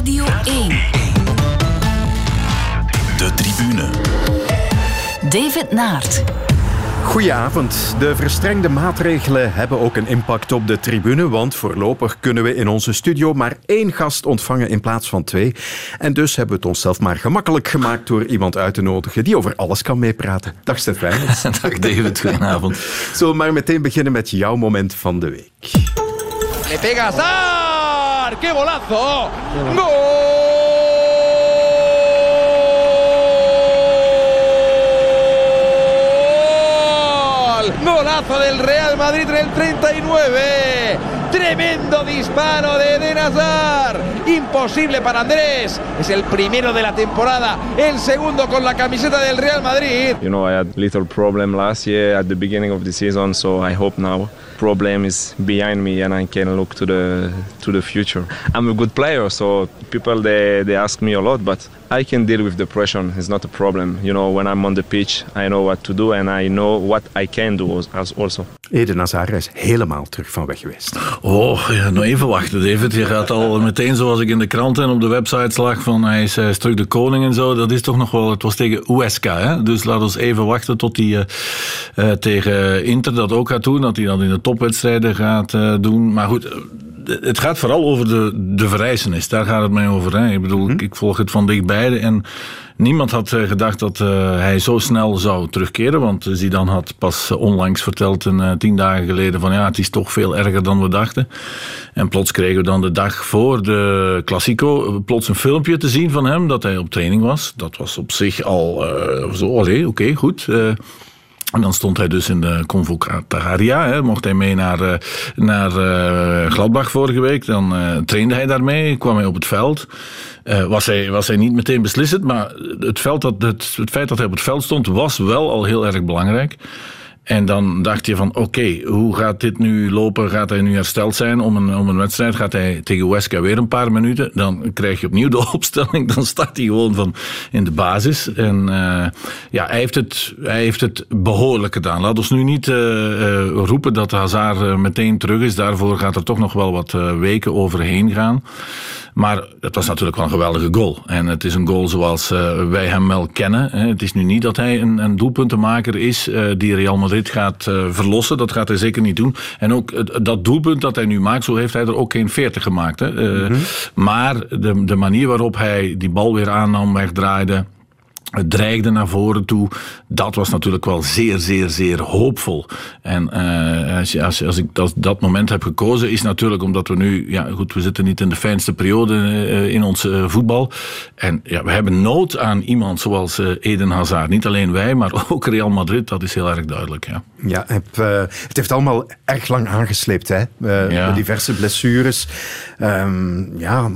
Radio 1. De tribune. David Naert. Goedenavond. De verstrengde maatregelen hebben ook een impact op de tribune, want voorlopig kunnen we in onze studio maar één gast ontvangen in plaats van twee. En dus hebben we het onszelf maar gemakkelijk gemaakt door iemand uit te nodigen die over alles kan meepraten. Dag Stefan. Dag David, goedenavond. Zullen we maar meteen beginnen met jouw moment van de week. Le pega ¡Qué golazo! ¡Gol! Golazo del Real Madrid en el 39. Tremendo disparo de Eden Hazard. Imposible para Andrés. Es el primero de la temporada. El segundo con la camiseta del Real Madrid. You know, I had little problem last year at the beginning of the season, so I hope now problem is behind me and I can look to the to the future. I'm a good player, so people they, they ask me a lot, but I can deal with depression. It's not a problem. You know, when I'm on the pitch, I know what to do and I know what I can do as also. Eden Hazard is helemaal terug van weg geweest. Oh, ja, nog even wachten, David. Je gaat al meteen, zoals ik in de krant en op de website lag, van hij is, hij is terug de koning en zo. Dat is toch nog wel, het was tegen Uesca, hè? Dus laten we even wachten tot hij uh, uh, tegen Inter dat ook gaat doen. Dat hij dat in de topwedstrijden gaat uh, doen. Maar goed, het gaat vooral over de, de verrijzenis. Daar gaat het mij over. Hè. Ik bedoel, ik volg het van dichtbij. En niemand had gedacht dat uh, hij zo snel zou terugkeren. Want Zidane had pas onlangs verteld, een, uh, tien dagen geleden, van ja, het is toch veel erger dan we dachten. En plots kregen we dan de dag voor de Classico plots een filmpje te zien van hem dat hij op training was. Dat was op zich al uh, zo, oké, okay, goed. En dan stond hij dus in de Convocataria. Hè. Mocht hij mee naar, uh, naar uh, Gladbach vorige week. Dan uh, trainde hij daarmee, kwam hij op het veld. was, hij, was hij niet meteen beslissend, maar het, veld dat, het, het feit dat hij op het veld stond was wel al heel erg belangrijk. En dan dacht je van, oké, hoe gaat dit nu lopen? Gaat hij nu hersteld zijn om een, om een wedstrijd? Gaat hij tegen Weska weer een paar minuten? Dan krijg je opnieuw de opstelling. Dan staat hij gewoon van in de basis. En uh, ja, hij heeft, het, hij heeft het behoorlijk gedaan. Laat ons nu niet uh, roepen dat Hazard meteen terug is. Daarvoor gaat er toch nog wel wat weken overheen gaan. Maar het was natuurlijk wel een geweldige goal. En het is een goal zoals uh, wij hem wel kennen. Het is nu niet dat hij een, een doelpuntenmaker is uh, die Real Madrid gaat uh, verlossen. Dat gaat hij zeker niet doen. En ook dat doelpunt dat hij nu maakt, zo heeft hij er ook geen 40 gemaakt. Hè. Mm-hmm. Maar de, de manier waarop hij die bal weer aannam, wegdraaide het dreigde naar voren toe. Dat was natuurlijk wel zeer, zeer, zeer hoopvol. En uh, als, als, als, ik dat, dat moment heb gekozen, is natuurlijk omdat we nu, ja goed, we zitten niet in de fijnste periode uh, in ons uh, voetbal. En ja, we hebben nood aan iemand zoals Eden Hazard. Niet alleen wij, maar ook Real Madrid. Dat is heel erg duidelijk. Ja, ja heb, het heeft allemaal erg lang aangesleept, hè? Ja. Diverse blessures. Um, ja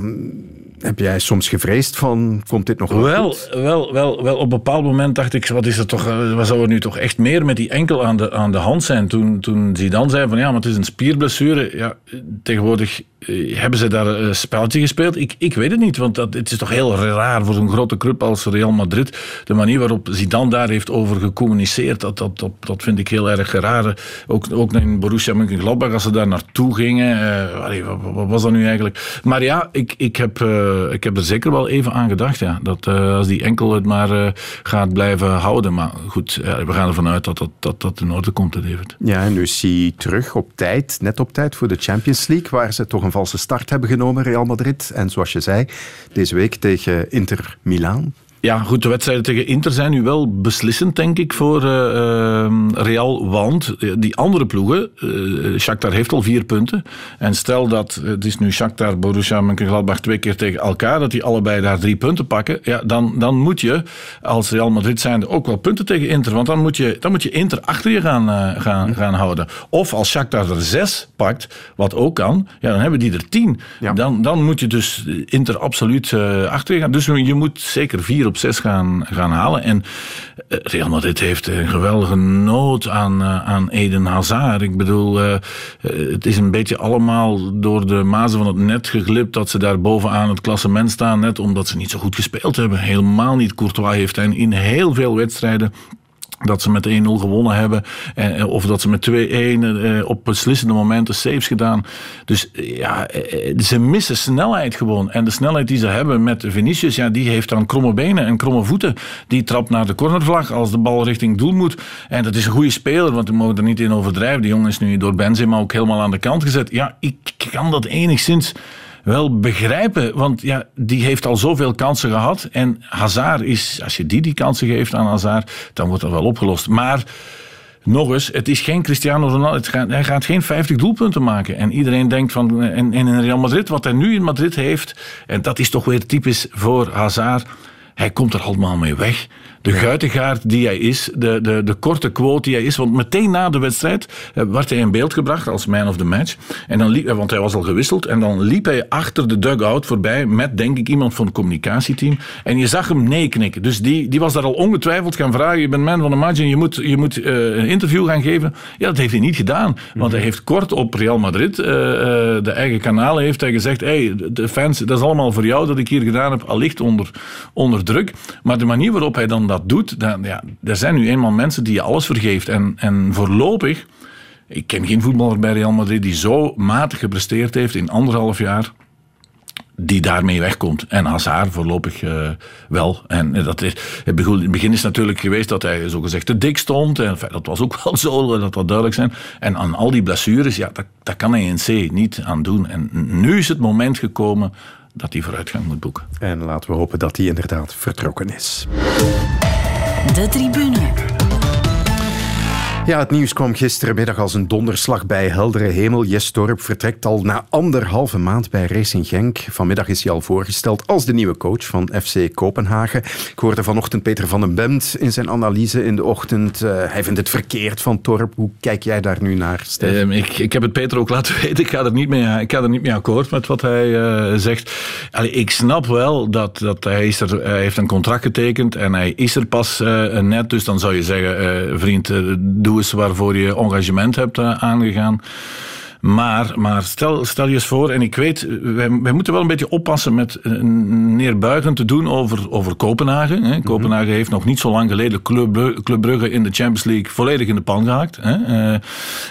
heb jij soms gevreesd van, komt dit nog wel wel, goed? Wel, wel, wel, op een bepaald moment dacht ik, wat is er toch, wat zou er nu toch echt meer met die enkel aan de, aan de hand zijn? Toen, toen Zidane zei van, ja, maar het is een spierblessure. Ja, tegenwoordig hebben ze daar een spelletje gespeeld? Ik, ik weet het niet, want dat, het is toch heel raar voor zo'n grote club als Real Madrid. De manier waarop Zidane daar heeft over gecommuniceerd, dat, dat, dat, dat vind ik heel erg raar. Ook, ook in Borussia Mönchengladbach, als ze daar naartoe gingen. Uh, wat, was dat nu eigenlijk? Maar ja, ik, ik, heb, ik heb er zeker wel even aan gedacht, ja. Dat als die enkel het maar gaat blijven houden. Maar goed, we gaan ervan uit dat dat, dat, dat in orde komt. Ja, en nu is hij terug op tijd, net op tijd voor de Champions League, waar ze toch een valse start hebben genomen, Real Madrid. En zoals je zei, deze week tegen Inter Milaan. Ja, goed, de wedstrijden tegen Inter zijn nu wel beslissend, denk ik, voor uh, uh, Real. Want die andere ploegen, uh, Shakhtar heeft al vier punten. En stel dat, het is nu Shakhtar, Borussia Mönchengladbach twee keer tegen elkaar, dat die allebei daar drie punten pakken. Ja, dan, dan moet je als Real Madrid zijnde ook wel punten tegen Inter. Want dan moet je, dan moet je Inter achter je gaan, gaan, gaan houden. Of als Shakhtar er zes pakt, wat ook kan, ja, dan hebben die er tien. Ja. Dan, dan moet je dus Inter absoluut achter je gaan. Dus je moet zeker vier op op 6 gaan, gaan halen. En Real Madrid heeft een geweldige nood aan, aan Eden Hazard. Ik bedoel, uh, het is een beetje allemaal door de mazen van het net geglipt dat ze daar bovenaan het klassement staan. Net omdat ze niet zo goed gespeeld hebben. Helemaal niet. Courtois heeft hen in heel veel wedstrijden dat ze met 1-0 gewonnen hebben. Eh, of dat ze met 2-1 eh, op beslissende momenten saves gedaan. Dus ja, eh, ze missen snelheid gewoon. En de snelheid die ze hebben met Vinicius, ja, die heeft dan kromme benen en kromme voeten. Die trapt naar de cornervlag als de bal richting doel moet. En dat is een goede speler, want we mogen er niet in overdrijven. Die jongen is nu door Benzema ook helemaal aan de kant gezet. Ja, ik kan dat enigszins wel begrijpen. Want ja, die heeft al zoveel kansen gehad. En Hazard is, als je die die kansen geeft aan Hazard, dan wordt dat wel opgelost. Maar nog eens, het is geen Cristiano Ronaldo. Gaat, hij gaat geen 50 doelpunten maken. En iedereen denkt van. En, en in Real Madrid, wat hij nu in Madrid heeft. En dat is toch weer typisch voor Hazard. Hij komt er allemaal mee weg de guitengaard die hij is, de, de, de korte quote die hij is. Want meteen na de wedstrijd eh, werd hij in beeld gebracht als man of the match. En dan liep, want hij was al gewisseld. En dan liep hij achter de dugout voorbij met, denk ik, iemand van het communicatieteam. En je zag hem nee knikken. Dus die, die was daar al ongetwijfeld gaan vragen. Je bent man van the match en je moet, je moet uh, een interview gaan geven. Ja, dat heeft hij niet gedaan. Want hij heeft kort op Real Madrid, uh, de eigen kanalen, heeft hij gezegd: hey, de fans, dat is allemaal voor jou dat ik hier gedaan heb, allicht onder, onder druk. Maar de manier waarop hij dan dat dat doet, dan, ja, er zijn nu eenmaal mensen die je alles vergeeft. En, en voorlopig, ik ken geen voetballer bij Real Madrid die zo matig gepresteerd heeft in anderhalf jaar die daarmee wegkomt. En Hazard voorlopig uh, wel. En dat is, het begin is natuurlijk geweest dat hij zogezegd te dik stond. En dat was ook wel zo, dat dat duidelijk zijn. En aan al die blessures, ja, dat, dat kan hij in C niet aan doen. En nu is het moment gekomen dat hij vooruitgang moet boeken. En laten we hopen dat hij inderdaad vertrokken is. De tribune. Ja, het nieuws kwam gisterenmiddag als een donderslag bij heldere hemel. Jes Torp vertrekt al na anderhalve maand bij Racing Genk. Vanmiddag is hij al voorgesteld als de nieuwe coach van FC Kopenhagen. Ik hoorde vanochtend Peter van den Bemt in zijn analyse in de ochtend. Uh, hij vindt het verkeerd van Torp. Hoe kijk jij daar nu naar, Stef? Um, ik, ik heb het Peter ook laten weten. Ik ga er niet mee, ik ga er niet mee akkoord met wat hij uh, zegt. Ik snap wel dat, dat hij, is er, heeft een contract getekend en hij is er pas uh, net. Dus dan zou je zeggen, vriend, doe waarvoor je engagement hebt eh, aangegaan. Maar, maar stel, stel je eens voor, en ik weet, wij, wij moeten wel een beetje oppassen met eh, neerbuigend te doen over, over Kopenhagen. Hè. Mhm. Kopenhagen heeft nog niet zo lang geleden Club, Club Brugge in de Champions League volledig in de pan gehaakt. Hè. Uh,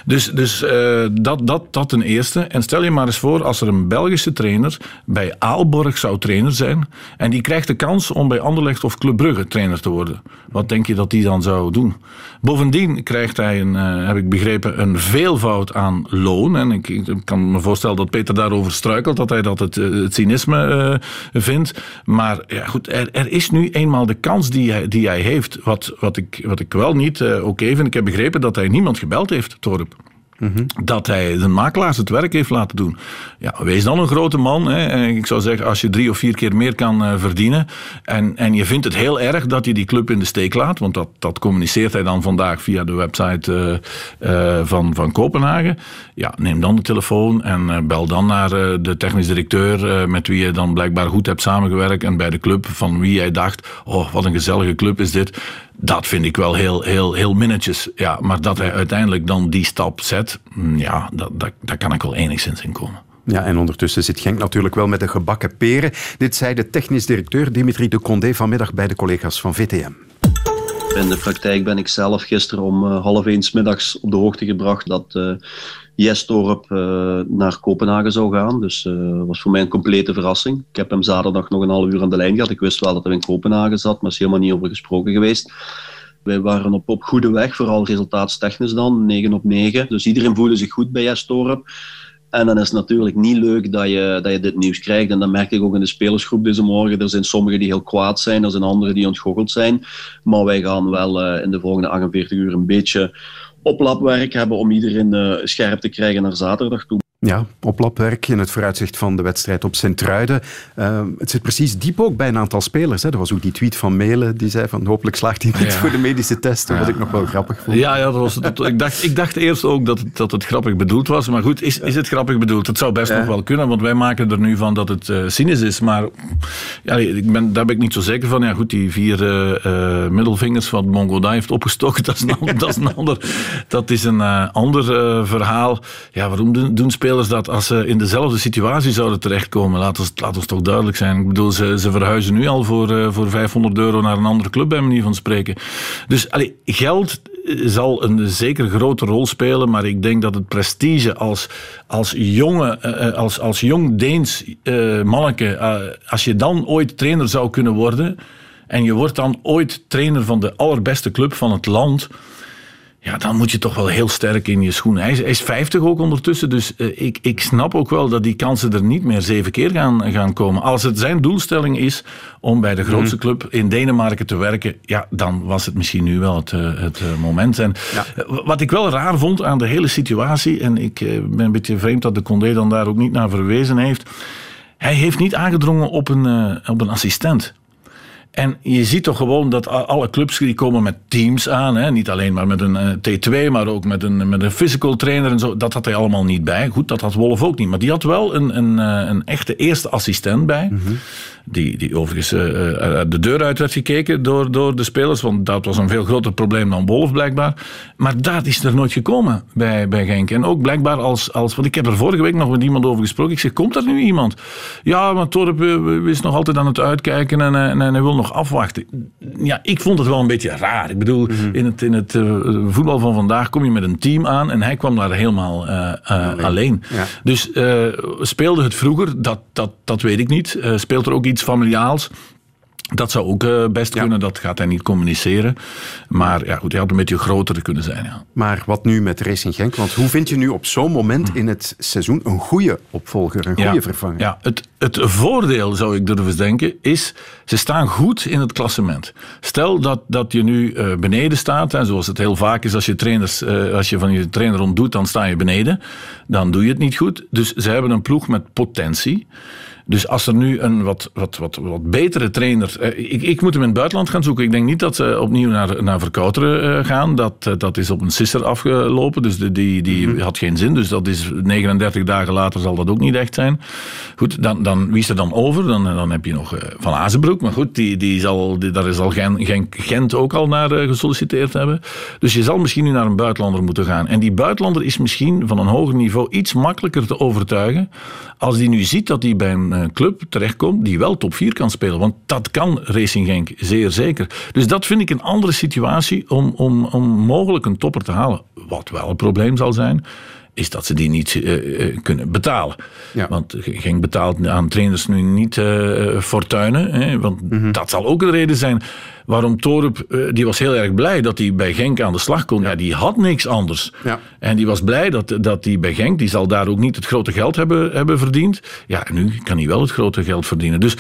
dus dus uh, dat, dat, dat ten eerste. En stel je maar eens voor, als er een Belgische trainer bij Aalborg zou trainer zijn, en die krijgt de kans om bij Anderlecht of Club Brugge trainer te worden. Wat denk je dat die dan zou doen? Bovendien krijgt hij, een, uh, heb ik begrepen, een veelvoud aan loon ik, kan me voorstellen dat Peter daarover struikelt, dat hij dat het, eh, cynisme uh, vindt. Maar ja, goed, er, is nu eenmaal de kans die hij, die hij heeft. Wat, wat, ik, wat ik wel niet uh, oké vind, ik heb begrepen dat hij niemand gebeld heeft, Torp. Dat hij de makelaars het werk heeft laten doen. Ja, wees dan een grote man. Hè. Ik zou zeggen, als je drie of vier keer meer kan uh, verdienen. En, en je vindt het heel erg dat hij die club in de steek laat. Want dat, dat communiceert hij dan vandaag via de website uh, uh, van, van Kopenhagen. Ja, neem dan de telefoon en bel dan naar de technisch directeur. met wie je dan blijkbaar goed hebt samengewerkt. En bij de club van wie jij dacht: oh, wat een gezellige club is dit. Dat vind ik wel heel, heel, heel minnetjes. Ja, maar dat hij uiteindelijk dan die stap zet, mm, ja, dat, dat, daar kan ik wel enigszins in komen. Ja, en ondertussen zit Genk natuurlijk wel met de gebakken peren. Dit zei de technisch directeur Dimitri de Condé vanmiddag bij de collega's van VTM. In de praktijk ben ik zelf gisteren om uh, half eens middags op de hoogte gebracht dat uh, Jestorp uh, naar Kopenhagen zou gaan. Dus dat was voor mij een complete verrassing. Ik heb hem zaterdag nog een half uur aan de lijn gehad. Ik wist wel dat hij in Kopenhagen zat, maar is helemaal niet over gesproken geweest. Wij waren op, op goede weg, vooral resultaatstechnisch dan, 9 op 9. Dus iedereen voelde zich goed bij Jestorp. En dan is het natuurlijk niet leuk dat je, dat je dit nieuws krijgt. En dat merk ik ook in de spelersgroep deze morgen. Er zijn sommigen die heel kwaad zijn, er zijn anderen die ontgoocheld zijn. Maar wij gaan wel uh, in de volgende 48 uur een beetje oplapwerk hebben om iedereen uh, scherp te krijgen naar zaterdag toe. Ja, oplapwerk in het vooruitzicht van de wedstrijd op Sint-Truiden. Uh, het zit precies diep ook bij een aantal spelers. Hè. Er was ook die tweet van Melen, die zei van hopelijk slaagt hij niet ja. voor de medische testen, wat ik nog wel grappig vond. Ja, ja dat was, dat, ik, dacht, ik dacht eerst ook dat het, dat het grappig bedoeld was. Maar goed, is, is het grappig bedoeld? Het zou best nog wel kunnen, want wij maken er nu van dat het uh, cynisch is. Maar ja, ik ben, daar ben ik niet zo zeker van. Ja goed, die vier uh, middelvingers van Mongoda heeft opgestoken, dat is een, dat is een ander, dat is een ander verhaal. Ja, waarom doen, doen spelers spelers dat als ze in dezelfde situatie zouden terechtkomen, laat ons, laat ons toch duidelijk zijn. Ik bedoel, ze, ze verhuizen nu al voor, voor 500 euro naar een andere club, bij manier van spreken. Dus allee, geld zal een zeker grote rol spelen, maar ik denk dat het prestige als, als, jonge, als, als jong Deens uh, manneke, als je dan ooit trainer zou kunnen worden en je wordt dan ooit trainer van de allerbeste club van het land ja, dan moet je toch wel heel sterk in je schoenen. Hij is, hij is 50 ook ondertussen, dus uh, ik, ik snap ook wel dat die kansen er niet meer zeven keer gaan, gaan komen. Als het zijn doelstelling is om bij de grootste mhm. club in Denemarken te werken, ja, dan was het misschien nu wel het, uh, het uh, moment. En wat ik wel raar vond aan de hele situatie, en ik ben een beetje vreemd dat de Condé dan daar ook niet naar verwezen heeft, hij heeft niet aangedrongen op een, op een assistent. En je ziet toch gewoon dat alle clubs die komen met teams aan. Hè? Niet alleen maar met een eh, T2, maar ook met een, met een physical trainer en zo. Dat had hij allemaal niet bij. Goed, dat had Wolf ook niet. Maar die had wel een, een, eh, een echte eerste assistent bij. Mhm. Die, die overigens uh, de deur uit werd gekeken door, door de spelers. Want dat was een veel groter probleem dan Wolf blijkbaar. Maar dat is er nooit gekomen bij, bij Genk. En ook blijkbaar als, als... Want ik heb er vorige week nog met iemand over gesproken. Ik zeg, komt er nu iemand? Ja, maar Torp is nog altijd aan het uitkijken en, en, en hij wil nog afwachten. Ja, ik vond het wel een beetje raar. Ik bedoel, mhm. in het, in het voetbal van vandaag kom je met een team aan. En hij kwam daar helemaal alleen. alleen. Dus speelde het vroeger? Dat, dat, dat weet ik niet. speelt er ook iets iets familiaals. Dat zou ook uh, best kunnen, dat gaat hij niet communiceren. Maar ja, goed, hij had een beetje groter kunnen zijn. Ja. Maar wat nu met Racing Genk? Want hoe vind je nu op zo'n moment hm. in het seizoen een goede opvolger, een goede vervanger? Ja, het, het voordeel, zou ik durven denken, is ze staan goed in het klassement. Stel dat, dat je nu uh, beneden staat, hè, zoals het heel vaak is als je, trainers, uh, als je van je trainer ontdoet, dan sta je beneden. Dan doe je het niet goed. Dus ze hebben een ploeg met potentie. Dus als er nu een wat, wat, wat, wat betere trainer. Eh, ik, ik moet hem in het buitenland gaan zoeken. Ik denk niet dat ze opnieuw naar, naar Verkouteren uh, gaan. Dat, eh, dat is op een sisser afgelopen. Dus de, die, die mm had geen zin. Dus dat is 39 dagen later zal dat ook niet echt zijn. Goed, dan, dan, wie is er dan over? Dan, dan heb je nog Van Azenbroek. Maar goed, die, die zal, die, daar zal Gent, Gent ook al naar gesolliciteerd hebben. Dus je zal misschien nu naar een buitenlander moeten gaan. En die buitenlander is misschien van een hoger niveau iets makkelijker te overtuigen. Als die nu ziet dat hij bij een een club terechtkomt die wel top 4 kan spelen. Want dat kan Racing Genk, zeer zeker. Dus dat vind ik een andere situatie om, om, om mogelijk een topper te halen. Wat wel een probleem zal zijn, is dat ze die niet uh, kunnen betalen. Ja. Want Genk betaalt aan trainers nu niet uh, fortuinen. Hè, want mhm. dat zal ook een reden zijn waarom Torup, eh, die was heel erg blij dat hij bij Genk aan de slag kon. Ja, die had niks anders. Ja. En die was blij dat, dat hij bij Genk, die zal daar ook niet het grote geld hebben, hebben verdiend. Ja, en nu kan hij wel het grote geld verdienen. Dus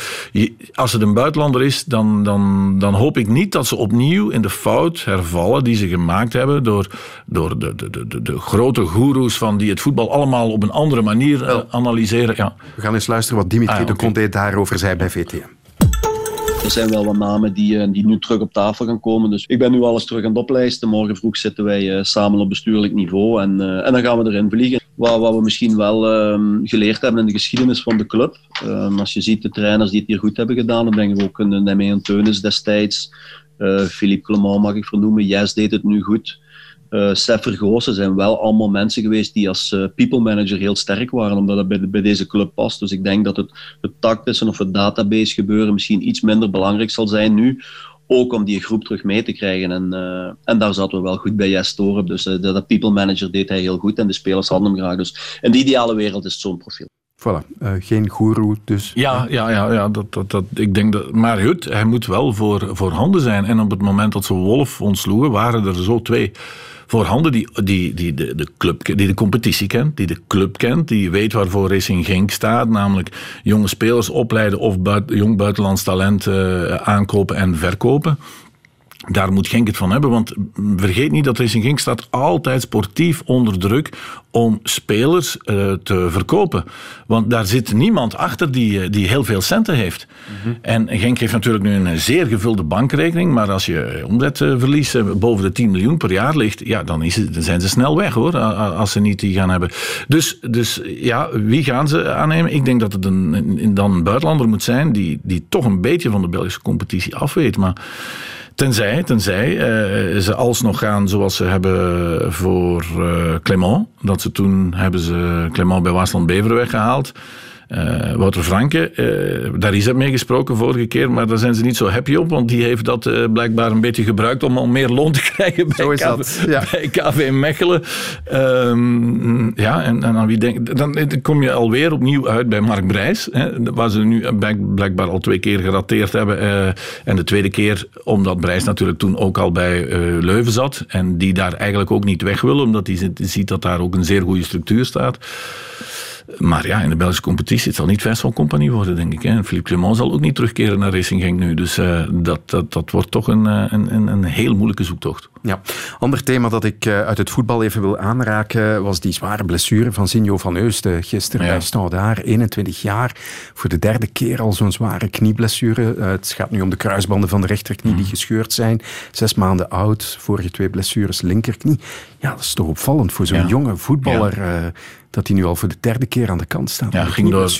als het een buitenlander is, dan, dan, dan hoop ik niet dat ze opnieuw in de fout hervallen die ze gemaakt hebben door, door de, de, de, de grote goeroes van die het voetbal allemaal op een andere manier uh, analyseren. Ja. We gaan eens luisteren wat Dimitri ah, de Conte daarover zei bij VTM. Er zijn wel wat namen die, eh, die nu terug op tafel gaan komen. Dus ik ben nu alles terug aan het oplijsten. Morgen vroeg zitten wij eh, samen op bestuurlijk niveau en, eh, en dan gaan we erin vliegen. Wat, wat we misschien wel ehm, geleerd hebben in de geschiedenis van de club. Um, als je ziet de trainers die het hier goed hebben gedaan, dan denken we ook een Nemean Teunis destijds. Philippe Clement mag ik vernoemen. Yes deed het nu goed uh, Sef zijn wel allemaal mensen geweest die als uh, people manager heel sterk waren, omdat dat bij, bij deze club past. Dus ik denk dat het, het tactische of het database gebeuren misschien iets minder belangrijk zal zijn nu, ook om die groep terug mee te krijgen. En, uh, en daar zaten we wel goed bij Jes Torup. Dus uh, dat people manager deed hij heel goed en de spelers hadden hem graag. Dus in de ideale wereld is het zo'n profiel. Voilà, uh, geen goeroe dus. Ja, ja, ja, ja dat, dat, dat, ik denk dat, maar goed, hij moet wel voor, voor handen zijn. En op het moment dat ze Wolf ontsloegen, waren er zo twee voorhanden die, die, die, de, de, club, die de competitie kent, die de club kent, die weet waarvoor Racing Genk staat, namelijk jonge spelers opleiden of jong buitenlands talent uh, aankopen en verkopen. Daar moet Genk het van hebben, want vergeet niet dat Racing Genk staat altijd sportief onder druk om spelers uh, te verkopen. Want daar zit niemand achter die, eh, die heel veel centen heeft. Mhm. En Genk heeft natuurlijk nu een zeer gevulde bankrekening, maar als je omzetverlies uh, boven de 10 miljoen per jaar ligt, ja, dan, is het, dan zijn ze snel weg hoor, als ze niet die gaan hebben. Dus, dus ja, wie gaan ze aannemen? Ik denk dat het een, dan een buitenlander moet zijn die, die toch een beetje van de Belgische competitie afweet. Maar Tenzij, tenzij uh, ze alsnog gaan zoals ze hebben voor uh, Clement. Dat ze toen hebben ze Clement bij Waasland Bever weggehaald. Uh, Wouter Franke, uh, daar is het mee gesproken vorige keer, maar daar zijn ze niet zo happy op, want die heeft dat uh, blijkbaar een beetje gebruikt om al meer loon te krijgen bij, KV, ja. bij KV Mechelen. Um, ja, en, en aan wie denk dan, dan kom je alweer opnieuw uit bij Mark Brijs, hè, waar ze nu blijkbaar al twee keer gerateerd hebben. en de tweede keer omdat Brijs natuurlijk toen ook al bij Leuven zat en die daar eigenlijk ook niet weg wil, omdat hij ziet dat daar ook een zeer goede structuur staat. Maar ja, in de Belgische competitie, het zal niet Vincent Compagnie worden, denk ik. Hè. Philippe Clement zal ook niet terugkeren naar Racing Genk nu. Dus uh, dat, dat, dat wordt toch een, eh, een, een, een heel moeilijke zoektocht. Ja, ander thema dat ik uh, uit het voetbal even wil aanraken was die zware blessure van Sinjo van Eusden gisteren ja. bij Standaard, 21 jaar. Voor de derde keer al zo'n zware knieblessure. Uh, het gaat nu om de kruisbanden van de rechterknie mm. die gescheurd zijn. Zes maanden oud, vorige twee blessures linkerknie. Ja, dat is toch opvallend voor zo'n ja. jonge voetballer. Ja dat hij nu al voor de derde keer aan de kant staat. Ja, ging door,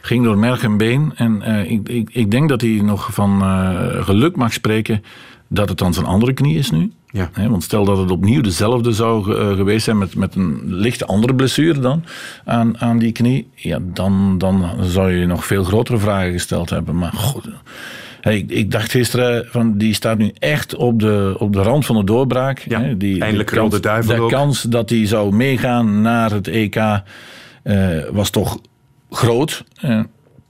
ging door merg en been. En uh, ik, ik, ik, denk dat hij nog van uh, geluk mag spreken dat het dan zijn andere knie is nu. Ja. want stel dat het opnieuw dezelfde zou uh, geweest zijn met, met een lichte andere blessure dan aan, aan die knie, ja, dan, dan zou je nog veel grotere vragen gesteld hebben. Maar goed, ik, ik, dacht gisteren, van, die staat nu echt op de, op de rand van de doorbraak. Ja, hè, die, eindelijk de kans, duivel De ook. kans dat hij zou meegaan naar het EK uh, was toch groot. Uh,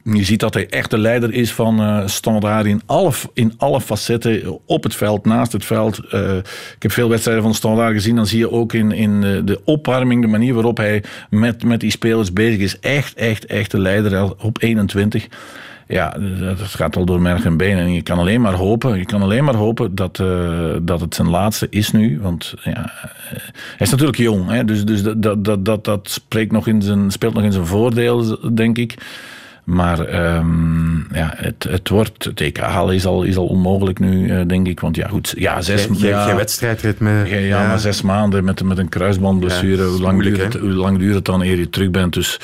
je ziet dat hij echt de leider is van uh, Standaard in alle, in alle facetten. Op het veld, naast het veld. Uh, ik heb veel wedstrijden van Standaard gezien. Dan zie je ook in, in de opwarming, de manier waarop hij met, met die spelers bezig is. Echt, echt, echt de leider op 21 ja, dat gaat al door merg en been. En je kan alleen maar hopen, je kan alleen maar hopen dat, uh, dat het zijn laatste is nu. Want ja, uh, hij is natuurlijk jong. Hè, dus dus dat, dat, dat, dat spreekt nog in zijn, speelt nog in zijn voordeel, denk ik. Maar um, ja, het, het wordt, het EK halen is al, is al onmogelijk nu, uh, denk ik. Want ja, goed, ja, zes maanden. Ja, geen wedstrijdritme. Ja, ja, ja, maar zes maanden met, met een kruisbandblessure. Ja, hoe, lang duurt het, hoe lang duurt het dan eer je terug bent? Dus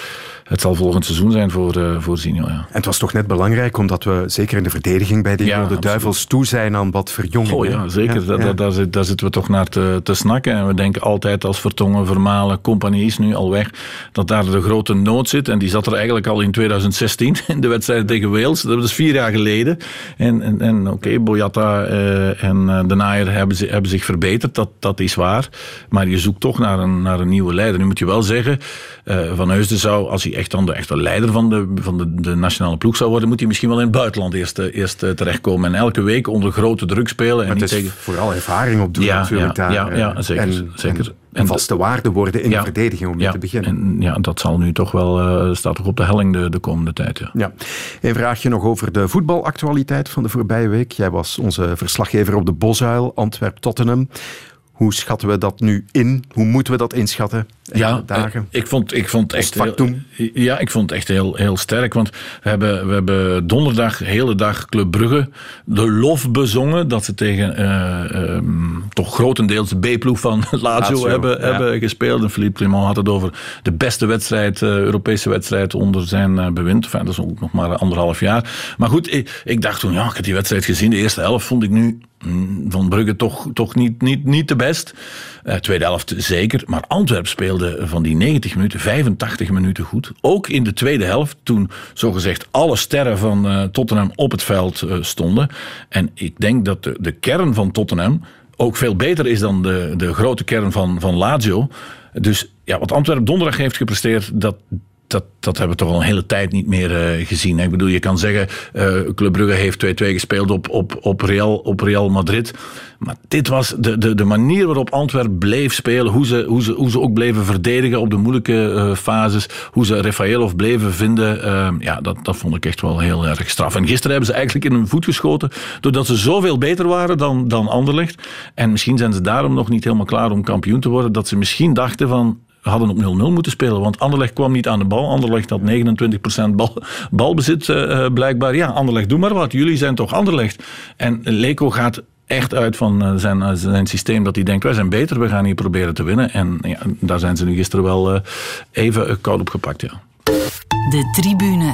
het zal volgend seizoen zijn voor, uh, voor Zinho. Ja. En het was toch net belangrijk, omdat we zeker in de verdediging bij de ja, Rode Duivels toe zijn aan wat verjonging. Oh ja, zeker. Ja, daar, daar, daar, zitten we toch naar te, te snakken. En we denken altijd als Vertongen, Vermalen, Compagnie is nu al weg, dat daar de grote nood zit. En die zat er eigenlijk al in 2016 in de wedstrijd tegen Wales. Dat was vier jaar geleden. En, en, en oké, okay, Boyata uh, en uh, De Naaier hebben, hebben zich verbeterd, dat, dat is waar. Maar je zoekt toch naar een, naar een nieuwe leider. Nu moet je wel zeggen, Van Heusden zou, als hij echt dan de echte leider van, de, van de, de nationale ploeg zou worden, moet hij misschien wel in het buitenland eerst, eh, eerst eh, terechtkomen. En elke week onder grote druk spelen. En niet tegen... vooral ervaring op doen ja, natuurlijk ja, daar. Ja, ja eh, zeker. En, zeker. En, vaste waarde worden in de verdediging om mee te beginnen. En, ja, dat zal nu toch wel, uh, staat toch op de helling de, de komende tijd. Ja. Ja. Een vraagje nog over de voetbalactualiteit van de voorbije week. Jij was onze verslaggever op de Bosuil, Antwerp-Tottenham. Hoe schatten we dat nu in? Hoe moeten we dat inschatten? Ja, dagen? ik vond, ik vond echt heel, ja, ik vond het echt heel, heel sterk. Want we hebben, we hebben donderdag de hele dag Club Brugge de lof bezongen dat ze tegen uh, um, toch grotendeels de B-ploeg van Lazio, Lazio hebben, ja. hebben gespeeld. En Philippe Clement had het over de beste wedstrijd, uh, Europese wedstrijd onder zijn bewind. Enfin, dat is ook nog maar anderhalf jaar. Maar goed, ik, ik dacht toen, ja, ik heb die wedstrijd gezien. De eerste helft vond ik nu mm, van Brugge toch, toch niet, niet, niet de best. Uh, tweede helft zeker. Maar Antwerp speelde van die 90 minuten 85 minuten goed. Ook in de tweede helft, toen zogezegd alle sterren van uh, Tottenham op het veld uh, stonden. En ik denk dat de, de kern van Tottenham ook veel beter is dan de, de grote kern van, van Lazio. Dus ja, wat Antwerp donderdag heeft gepresteerd, dat, dat, dat hebben we toch al een hele tijd niet meer uh, gezien. Ik bedoel, je kan zeggen, uh, Club Brugge heeft 2-2 gespeeld op, op, op, Real, op Real Madrid. Maar dit was de, de, de manier waarop Antwerp bleef spelen. Hoe ze, hoe, ze, hoe ze ook bleven verdedigen op de moeilijke uh, fases. Hoe ze Rafaelov bleven vinden. ja, dat, dat vond ik echt wel heel erg straf. En gisteren hebben ze eigenlijk in hun voet geschoten. Doordat ze zoveel beter waren dan, dan Anderlecht. En misschien zijn ze daarom nog niet helemaal klaar om kampioen te worden. Dat ze misschien dachten van hadden op 0-0 moeten spelen. Want Anderlecht kwam niet aan de bal. Anderlecht had 29% bal, balbezit uh, blijkbaar. Ja, Anderlecht, doe maar wat. Jullie zijn toch Anderlecht. En Leko gaat echt uit van zijn, zijn systeem dat hij denkt, wij zijn beter, we gaan hier proberen te winnen. En ja, daar zijn ze nu gisteren wel even koud op gepakt, ja. De tribune.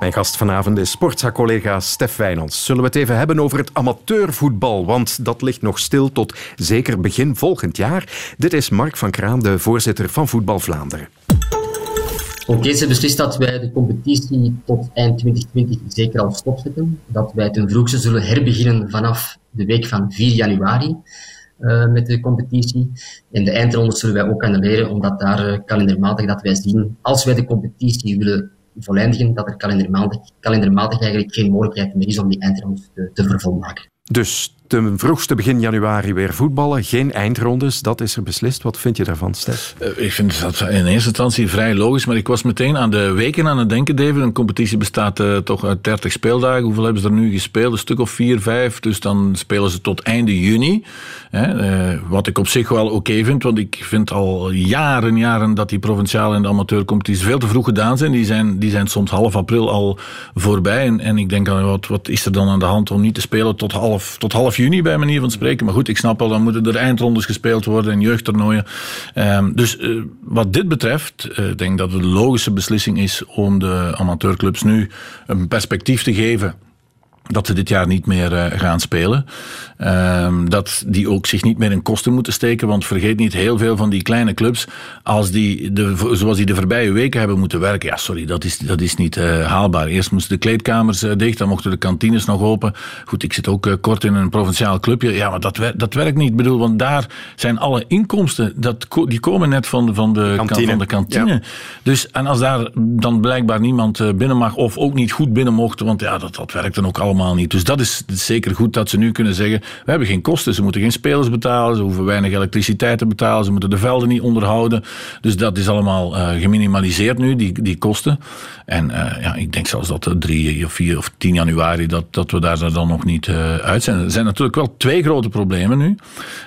Mijn gast vanavond is sportza-collega Stef Wijnands. Zullen we het even hebben over het amateurvoetbal, want dat ligt nog stil tot zeker begin volgend jaar. Dit is Mark van Kraan, de voorzitter van Voetbal Vlaanderen. Oké, ze beslist dat wij de competitie tot eind 2020 zeker al stopzetten. Dat wij ten vroegste zullen herbeginnen vanaf de week van 4 januari. Uh, met de competitie. En de eindronde zullen wij ook annuleren, omdat daar uh, kalendermatig dat wij zien, als wij de competitie willen voleindigen, dat er kalendermatig, kalendermatig eigenlijk geen mogelijkheid meer is om die eindronde te, te vervolmaken. Dus ten vroegste begin januari weer voetballen. Geen eindrondes, dat is er beslist. Wat vind je daarvan, Stef? Eh, ik vind dat in eerste instantie vrij logisch, maar ik was meteen aan de weken aan het denken, David. Een competitie bestaat uh, toch uit 30 speeldagen. Hoeveel hebben ze er nu gespeeld? Een stuk of vier, vijf. Dus dan spelen ze tot einde juni. Hè, uh, wat ik op zich wel oké vind, want ik vind al jaren, jaren dat die provinciale en de amateurcompetities veel te vroeg gedaan zijn. Die zijn, die zijn soms half april al voorbij. En, en ik denk, wat, wat is er dan aan de hand om niet te spelen tot half, tot half juni bij manier van spreken. Maar goed, ik snap al, dan moeten er eindrondes gespeeld worden en jeugdtoernooien. Um, dus uh, wat dit betreft, uh, denk dat het de logische beslissing is om de amateurclubs nu een perspectief te geven dat ze dit jaar niet meer uh, gaan spelen. Um, dat die ook zich niet meer in kosten moeten steken. Want vergeet niet, heel veel van die kleine clubs, als die de, zoals die de voorbije weken hebben moeten werken, ja, sorry, dat is, dat is niet uh, haalbaar. Eerst moesten de kleedkamers uh, dicht, dan mochten de kantines nog open. Goed, ik zit ook kort in een provinciaal clubje. Ja, maar dat, dat werkt niet. Ik bedoel, want daar zijn alle inkomsten, dat, die komen net van, van de kantine. Van de kantine. Ja. Dus, en als daar dan blijkbaar niemand binnen mag, of ook niet goed binnen mocht, want ja, dat, dat werkt dan ook allemaal niet. Dus dat is zeker goed dat ze nu kunnen zeggen: we hebben geen kosten. Ze moeten geen spelers betalen, ze hoeven weinig elektriciteit te betalen, ze moeten de velden niet onderhouden. Dus dat is allemaal uh, geminimaliseerd nu, die, die kosten. En uh, ja, ik denk zelfs dat 3 of 4 of 10 januari dat, dat we daar dan nog niet uh, uit zijn. Er zijn natuurlijk wel twee grote problemen nu.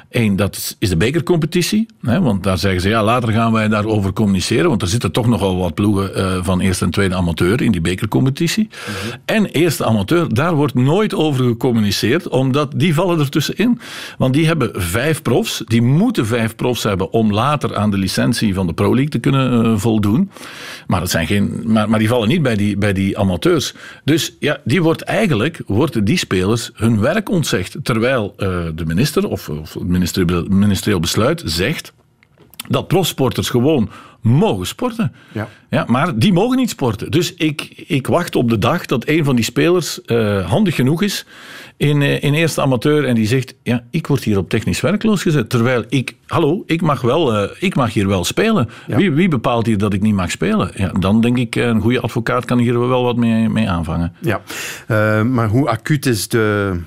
Eén, dat is de bekercompetitie. Hè, want daar zeggen ze, ja, later gaan wij daarover communiceren. Want er zitten toch nogal wat ploegen van eerste en tweede amateur in die bekercompetitie. Mm -hmm. En eerste amateur, daar wordt nooit over gecommuniceerd, omdat die vallen ertussenin. Want die hebben vijf profs, die moeten vijf profs hebben om later aan de licentie van de Pro League te kunnen uh, voldoen. Maar, dat zijn geen, maar, maar die vallen niet bij die, bij die amateurs. Dus ja, die wordt eigenlijk, worden die spelers hun werk ontzegd. Terwijl uh, de minister of, of het ministerieel besluit zegt dat profsporters gewoon mogen sporten. Ja. Ja, maar die mogen niet sporten. Dus ik, ik wacht op de dag dat een van die spelers uh, handig genoeg is in, uh, in eerste amateur en die zegt, ja, ik word hier op technisch werkloos gezet. Terwijl ik, hallo, ik mag, wel, uh, ik mag hier wel spelen. Ja. Wie, wie bepaalt hier dat ik niet mag spelen? Ja, dan denk ik, een goede advocaat kan hier wel wat mee, mee aanvangen. Ja, maar hoe acuut is de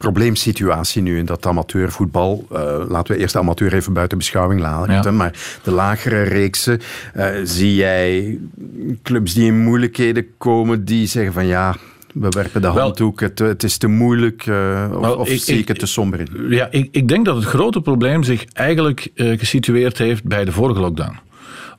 probleemsituatie nu in dat amateurvoetbal. Uh, laten we eerst de amateur even buiten beschouwing laten. Ja. Maar de lagere reeksen, uh, zie jij clubs die in moeilijkheden komen, die zeggen van ja, we werpen de handdoek, het, het, is te moeilijk uh, of, well, of ik, zie ik het te somber in? Ja, ik, ik, denk dat het grote probleem zich eigenlijk gesitueerd heeft bij de vorige lockdown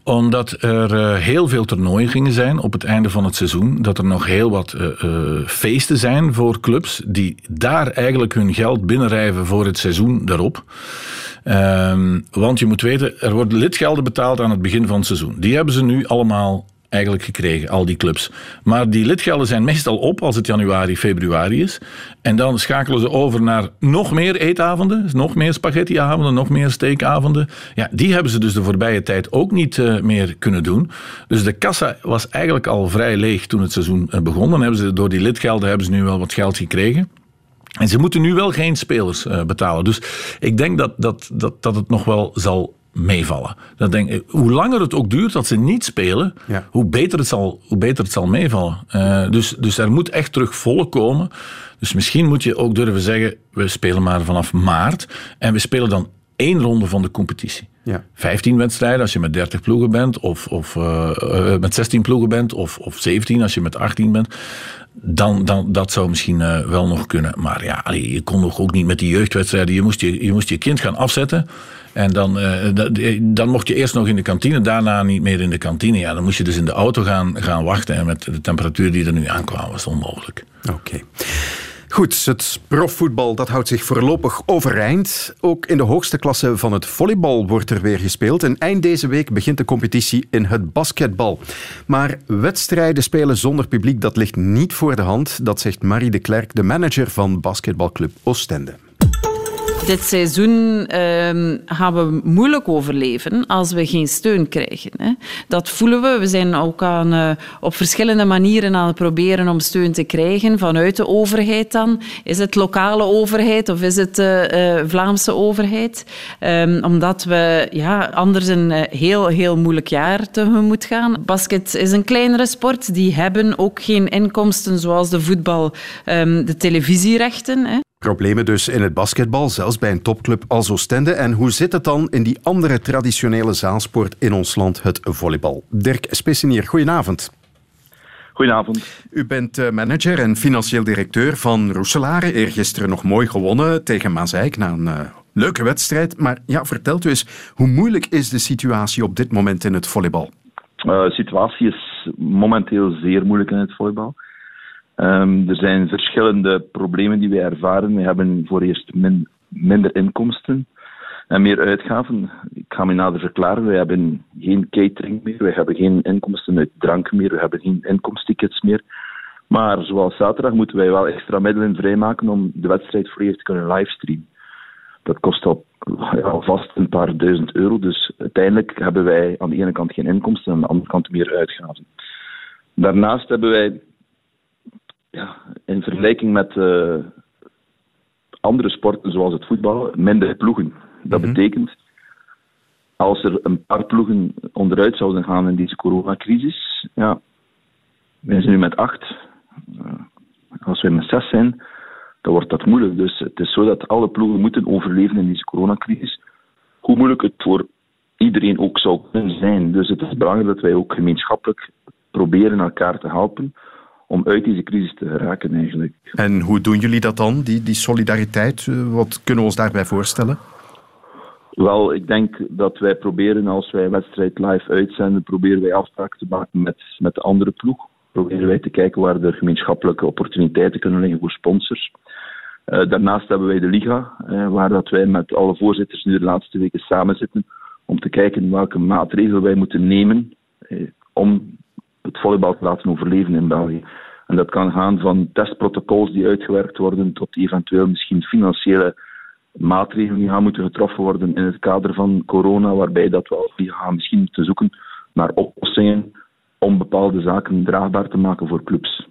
omdat er uh, heel veel toernooien gingen zijn op het einde van het seizoen. Dat er nog heel wat uh, uh, feesten zijn voor clubs die daar eigenlijk hun geld binnenrijven voor het seizoen daarop. Um, want je moet weten, er worden lidgelden betaald aan het begin van het seizoen. Die hebben ze nu allemaal eigenlijk gekregen, al die clubs. Maar die lidgelden zijn meestal op als het januari, februari is. En dan schakelen ze over naar nog meer eetavonden, nog meer spaghettiavonden, nog meer steekavonden. Ja, die hebben ze dus de voorbije tijd ook niet uh, meer kunnen doen. Dus de kassa was eigenlijk al vrij leeg toen het seizoen uh, begon. Dan hebben ze door die lidgelden hebben ze nu wel wat geld gekregen. En ze moeten nu wel geen spelers uh, betalen. Dus ik denk dat, dat, dat, dat het nog wel zal meevallen. Dat denk ik, hoe langer het ook duurt dat ze niet spelen, ja. hoe, beter het zal, hoe beter het zal meevallen. Uh, dus, dus er moet echt terug volk komen. Dus misschien moet je ook durven zeggen, we spelen maar vanaf maart en we spelen dan één ronde van de competitie. Ja. 15 wedstrijden als je met 30 ploegen bent, of, of uh, uh, met 16 ploegen bent, of, of 17 als je met 18 bent. Dan, dan, dat zou misschien uh, wel nog kunnen. Maar ja, je kon nog ook niet met die jeugdwedstrijden. Je moest je, je moest je kind gaan afzetten. En dan, uh, dan mocht je eerst nog in de kantine, daarna niet meer in de kantine. Ja, dan moest je dus in de auto gaan, gaan wachten. En met de temperatuur die er nu aankwam, was onmogelijk. Oké. Goed, het profvoetbal dat houdt zich voorlopig overeind. Ook in de hoogste klasse van het volleybal wordt er weer gespeeld. En eind deze week begint de competitie in het basketbal. Maar wedstrijden spelen zonder publiek, dat ligt niet voor de hand. Dat zegt Marie de Klerk, de manager van basketbalclub Oostende. Dit seizoen ehm, gaan we moeilijk overleven als we geen steun krijgen. Hè. Dat voelen we. We zijn ook aan, uh, op verschillende manieren aan het proberen om steun te krijgen vanuit de overheid dan. Is het lokale overheid of is het de uh, Vlaamse overheid? Um, omdat we ja, anders een heel, heel moeilijk jaar tegemoet gaan. Basket is een kleinere sport. Die hebben ook geen inkomsten zoals de voetbal, um, de televisierechten. Hè. Problemen dus in het basketbal, zelfs bij een topclub als Oostende. En hoe zit het dan in die andere traditionele zaalsport in ons land, het volleybal? Dirk Spessenier, goedenavond. Goedenavond. U bent eh, manager en financieel directeur van Roeselare. Eergisteren nog mooi gewonnen tegen Mazeik na een uh, leuke wedstrijd. Maar ja, vertelt u eens, hoe moeilijk is de situatie op dit moment in het volleybal? Uh, de situatie is momenteel zeer moeilijk in het volleybal. Um, er zijn verschillende problemen die wij ervaren. We hebben voor eerst min, minder inkomsten en meer uitgaven. Ik ga me nader verklaren. We hebben geen catering meer. We hebben geen inkomsten uit drank meer. We hebben geen inkomsttickets meer. Maar zoals zaterdag moeten wij wel extra middelen vrijmaken om de wedstrijd volledig te kunnen livestreamen. Dat kost al ja, vast een paar duizend euro. Dus uiteindelijk hebben wij aan de ene kant geen inkomsten en aan de andere kant meer uitgaven. Daarnaast hebben wij ja, in vergelijking met uh, andere sporten zoals het voetbal, minder ploegen. Dat mm-hmm. betekent, als er een paar ploegen onderuit zouden gaan in deze coronacrisis, ja, wij zijn nu met acht. Uh, als wij met zes zijn, dan wordt dat moeilijk. Dus het is zo dat alle ploegen moeten overleven in deze coronacrisis. Hoe moeilijk het voor iedereen ook zou kunnen zijn. Dus het is belangrijk dat wij ook gemeenschappelijk proberen elkaar te helpen om uit deze crisis te geraken eigenlijk. En hoe doen jullie dat dan, die, die solidariteit? Eh, wat kunnen we ons daarbij voorstellen? Wel, ik denk dat wij proberen als wij wedstrijd live uitzenden, proberen wij afspraken te maken met, met de andere ploeg. Proberen wij te kijken waar er gemeenschappelijke opportuniteiten kunnen liggen voor sponsors. Uh, daarnaast hebben wij de Liga, uh, waar dat wij met alle voorzitters nu de laatste weken samen zitten om te kijken welke maatregelen wij moeten nemen om het volleybal te laten overleven in België. En dat kan gaan van testprotocols die uitgewerkt worden tot eventueel misschien financiële maatregelen die gaan moeten getroffen worden in het kader van corona, waarbij dat we gaan misschien moeten zoeken naar oplossingen om bepaalde zaken draagbaar te maken voor clubs.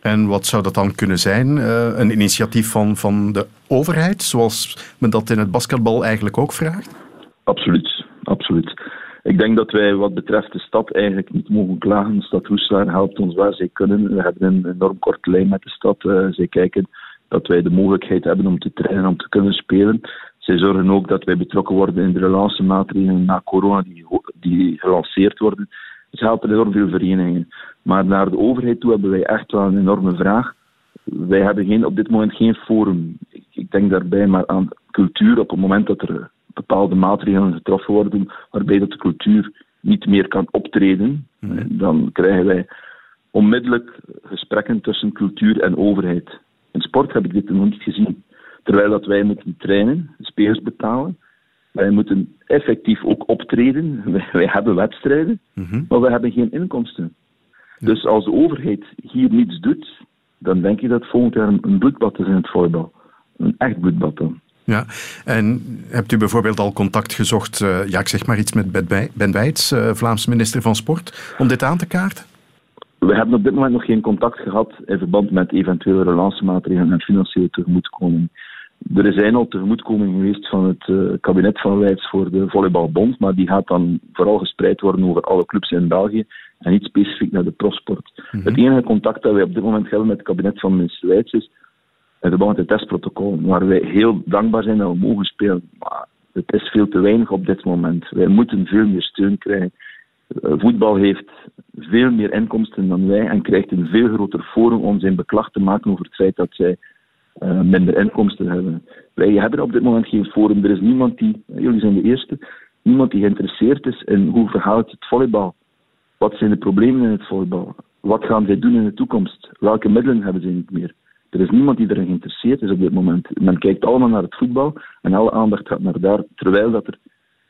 En wat zou dat dan kunnen zijn? Uh, een initiatief van, van de overheid, zoals men dat in het basketbal eigenlijk ook vraagt? Absoluut, absoluut. Ik denk dat wij wat betreft de stad eigenlijk niet mogen klagen. De stad Roeselaar helpt ons waar zij kunnen. We hebben een enorm korte lijn met de stad. Uh, zij kijken dat wij de mogelijkheid hebben om te trainen, om te kunnen spelen. Zij zorgen ook dat wij betrokken worden in de relancemaatregelen na corona die, die gelanceerd worden. Ze helpen enorm veel verenigingen. Maar naar de overheid toe hebben wij echt wel een enorme vraag. Wij hebben geen, op dit moment geen forum. Ik, ik denk daarbij maar aan cultuur. Op het moment dat er bepaalde maatregelen getroffen worden waarbij dat de cultuur niet meer kan optreden, mm. dan krijgen wij onmiddellijk gesprekken tussen cultuur en overheid. In sport heb ik dit nog niet gezien. Terwijl dat wij moeten trainen, spelers betalen, wij moeten effectief ook optreden. Wij, hebben wedstrijden, mm-hmm. maar we hebben geen inkomsten. Dus als de overheid hier niets doet, dan denk ik dat volgend jaar een bloedbad is in het volleybal. Een echt bloedbad dan. Ja, en hebt u bijvoorbeeld al contact gezocht, uh, ja, ik zeg maar iets met Ben Wijts, uh, Vlaams minister van Sport, om dit aan te kaarten? We hebben op dit moment nog geen contact gehad in verband met eventuele relancemaatregelen en financiële tegemoetkoming. Er zijn al tegemoetkomingen geweest van het uh, kabinet van Wijts voor de Volleybalbond, maar die gaat dan vooral gespreid worden over alle clubs in België en niet specifiek naar de prosport. Mm -hmm. Het enige contact dat wij op dit moment hebben met het kabinet van minister Wijts is met het testprotocol, waar wij heel dankbaar zijn dat we mogen spelen. Maar het is veel te weinig op dit moment. Wij moeten veel meer steun krijgen. Eh, voetbal heeft veel meer inkomsten dan wij en krijgt een veel groter forum om zijn beklag te maken over het feit dat zij uh, minder inkomsten hebben. Wij hebben op dit moment geen forum. Er is niemand die, jullie zijn de eerste, niemand die geïnteresseerd is in hoe verhaalt het volleybal. Wat zijn de problemen in het volleybal? Wat gaan zij doen in de toekomst? Welke middelen hebben ze niet meer? Er is niemand die erin geïnteresseerd is op dit moment. Men kijkt allemaal naar het voetbal en alle aandacht gaat naar daar, terwijl dat er,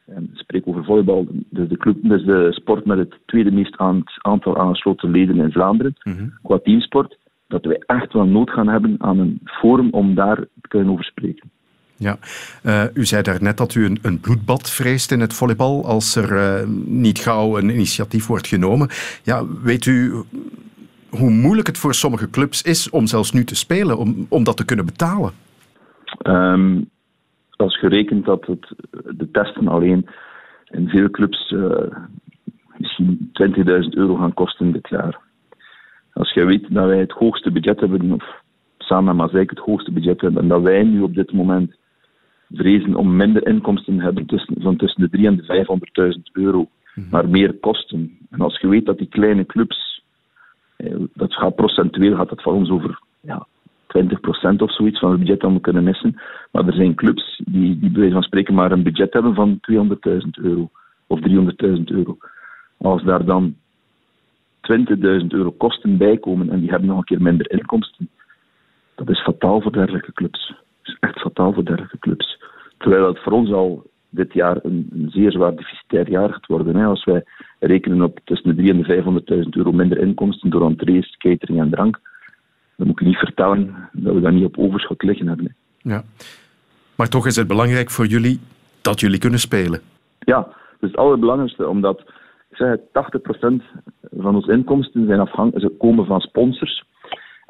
en spreek over volleybal, dus de, club, dus de sport met het tweede meest aantal aangesloten leden in Vlaanderen, mhm. qua teamsport, dat wij echt wel nood gaan hebben aan een forum om daar te kunnen over spreken. Ja, uh, u zei daarnet dat u een, een, bloedbad vreest in het volleybal als er uh, niet gauw een initiatief wordt genomen. Ja, weet u hoe moeilijk het voor sommige clubs is om zelfs nu te spelen, om, om dat te kunnen betalen? Um, als gerekend dat het, de testen alleen in veel clubs uh, misschien 20.000 euro gaan kosten dit jaar. Als je weet dat wij het hoogste budget hebben, of samen met Mazeik het hoogste budget hebben, en dat wij nu op dit moment vrezen om minder inkomsten te hebben tussen, van tussen de 300.000 en de 500.000 euro, mhm. maar meer kosten. En als je weet dat die kleine clubs, eh, dat gaat procentueel gaat dat voor ons over ja, 20% of zoiets van het budget dat we kunnen missen. Maar er zijn clubs die, die bij wijze van spreken maar een budget hebben van 200.000 euro of 300.000 euro. Als daar dan 20.000 euro kosten bij komen en die hebben nog een keer minder inkomsten, dat is fataal voor dergelijke clubs. Dat is echt fataal voor dergelijke clubs. Terwijl het voor ons al dit jaar een, een zeer zwaar deficitair jaar gaat worden. Hè. Als wij rekenen op tussen de 300.000 en 500.000 euro minder inkomsten door entrees, catering en drank, dan moet ik niet vertellen dat we dat niet op overschot liggen hebben. Ja. Maar toch is het belangrijk voor jullie dat jullie kunnen spelen. Ja, dat is het allerbelangrijkste, omdat ik zeg, 80% van onze inkomsten zijn afhankelijk, komen van sponsors.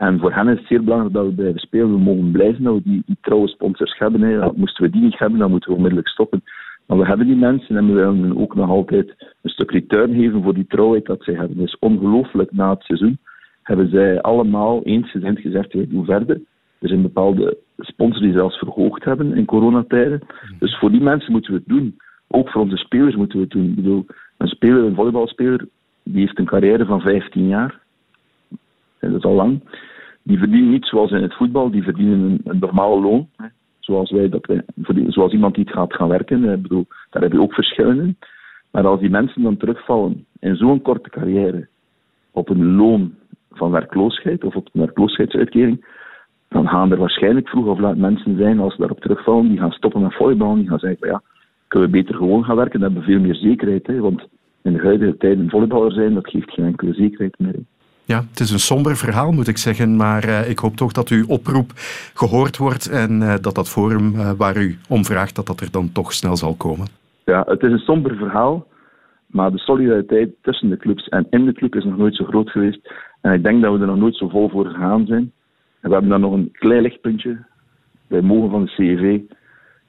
En voor hen is het zeer belangrijk dat we blijven spelen. We mogen blijven dat we die, die trouwe sponsors hebben. Hè. Moesten we die niet hebben, dan moeten we onmiddellijk stoppen. Maar we hebben die mensen en we willen ook nog altijd een stuk return geven voor die trouwheid dat zij hebben. Het is ongelooflijk na het seizoen hebben zij allemaal eensgezind gezegd, we doen verder. Er zijn bepaalde sponsors die zelfs verhoogd hebben in coronatijden. Dus voor die mensen moeten we het doen. Ook voor onze spelers moeten we het doen. Ik bedoel, een speler, een volleybalspeler, die heeft een carrière van 15 jaar. Dat is al lang. Die verdienen niet zoals in het voetbal, die verdienen een, normaal loon. Zoals, wij dat wij, zoals iemand die gaat gaan werken. Ik bedoel, daar heb je ook verschillen in. Maar als die mensen dan terugvallen in zo'n korte carrière op een loon van werkloosheid of op een werkloosheidsuitkering, dan gaan er waarschijnlijk vroeg of laat mensen zijn, als ze daarop terugvallen, die gaan stoppen met volleyballen, die gaan zeggen, ja, kunnen we beter gewoon gaan werken, dan hebben we veel meer zekerheid. Hè, want in de huidige tijd een volleyballer zijn, dat geeft geen enkele zekerheid meer. Ja, het is een somber verhaal, moet ik zeggen, maar uh, ik hoop toch dat uw oproep gehoord wordt en uh, dat dat forum uh, waar u om vraagt, dat dat er dan toch snel zal komen. Ja, het is een somber verhaal, maar de solidariteit tussen de clubs en in de club is nog nooit zo groot geweest. En ik denk dat we er nog nooit zo vol voor gegaan zijn. En we hebben dan nog een klein lichtpuntje. Wij mogen van de CEV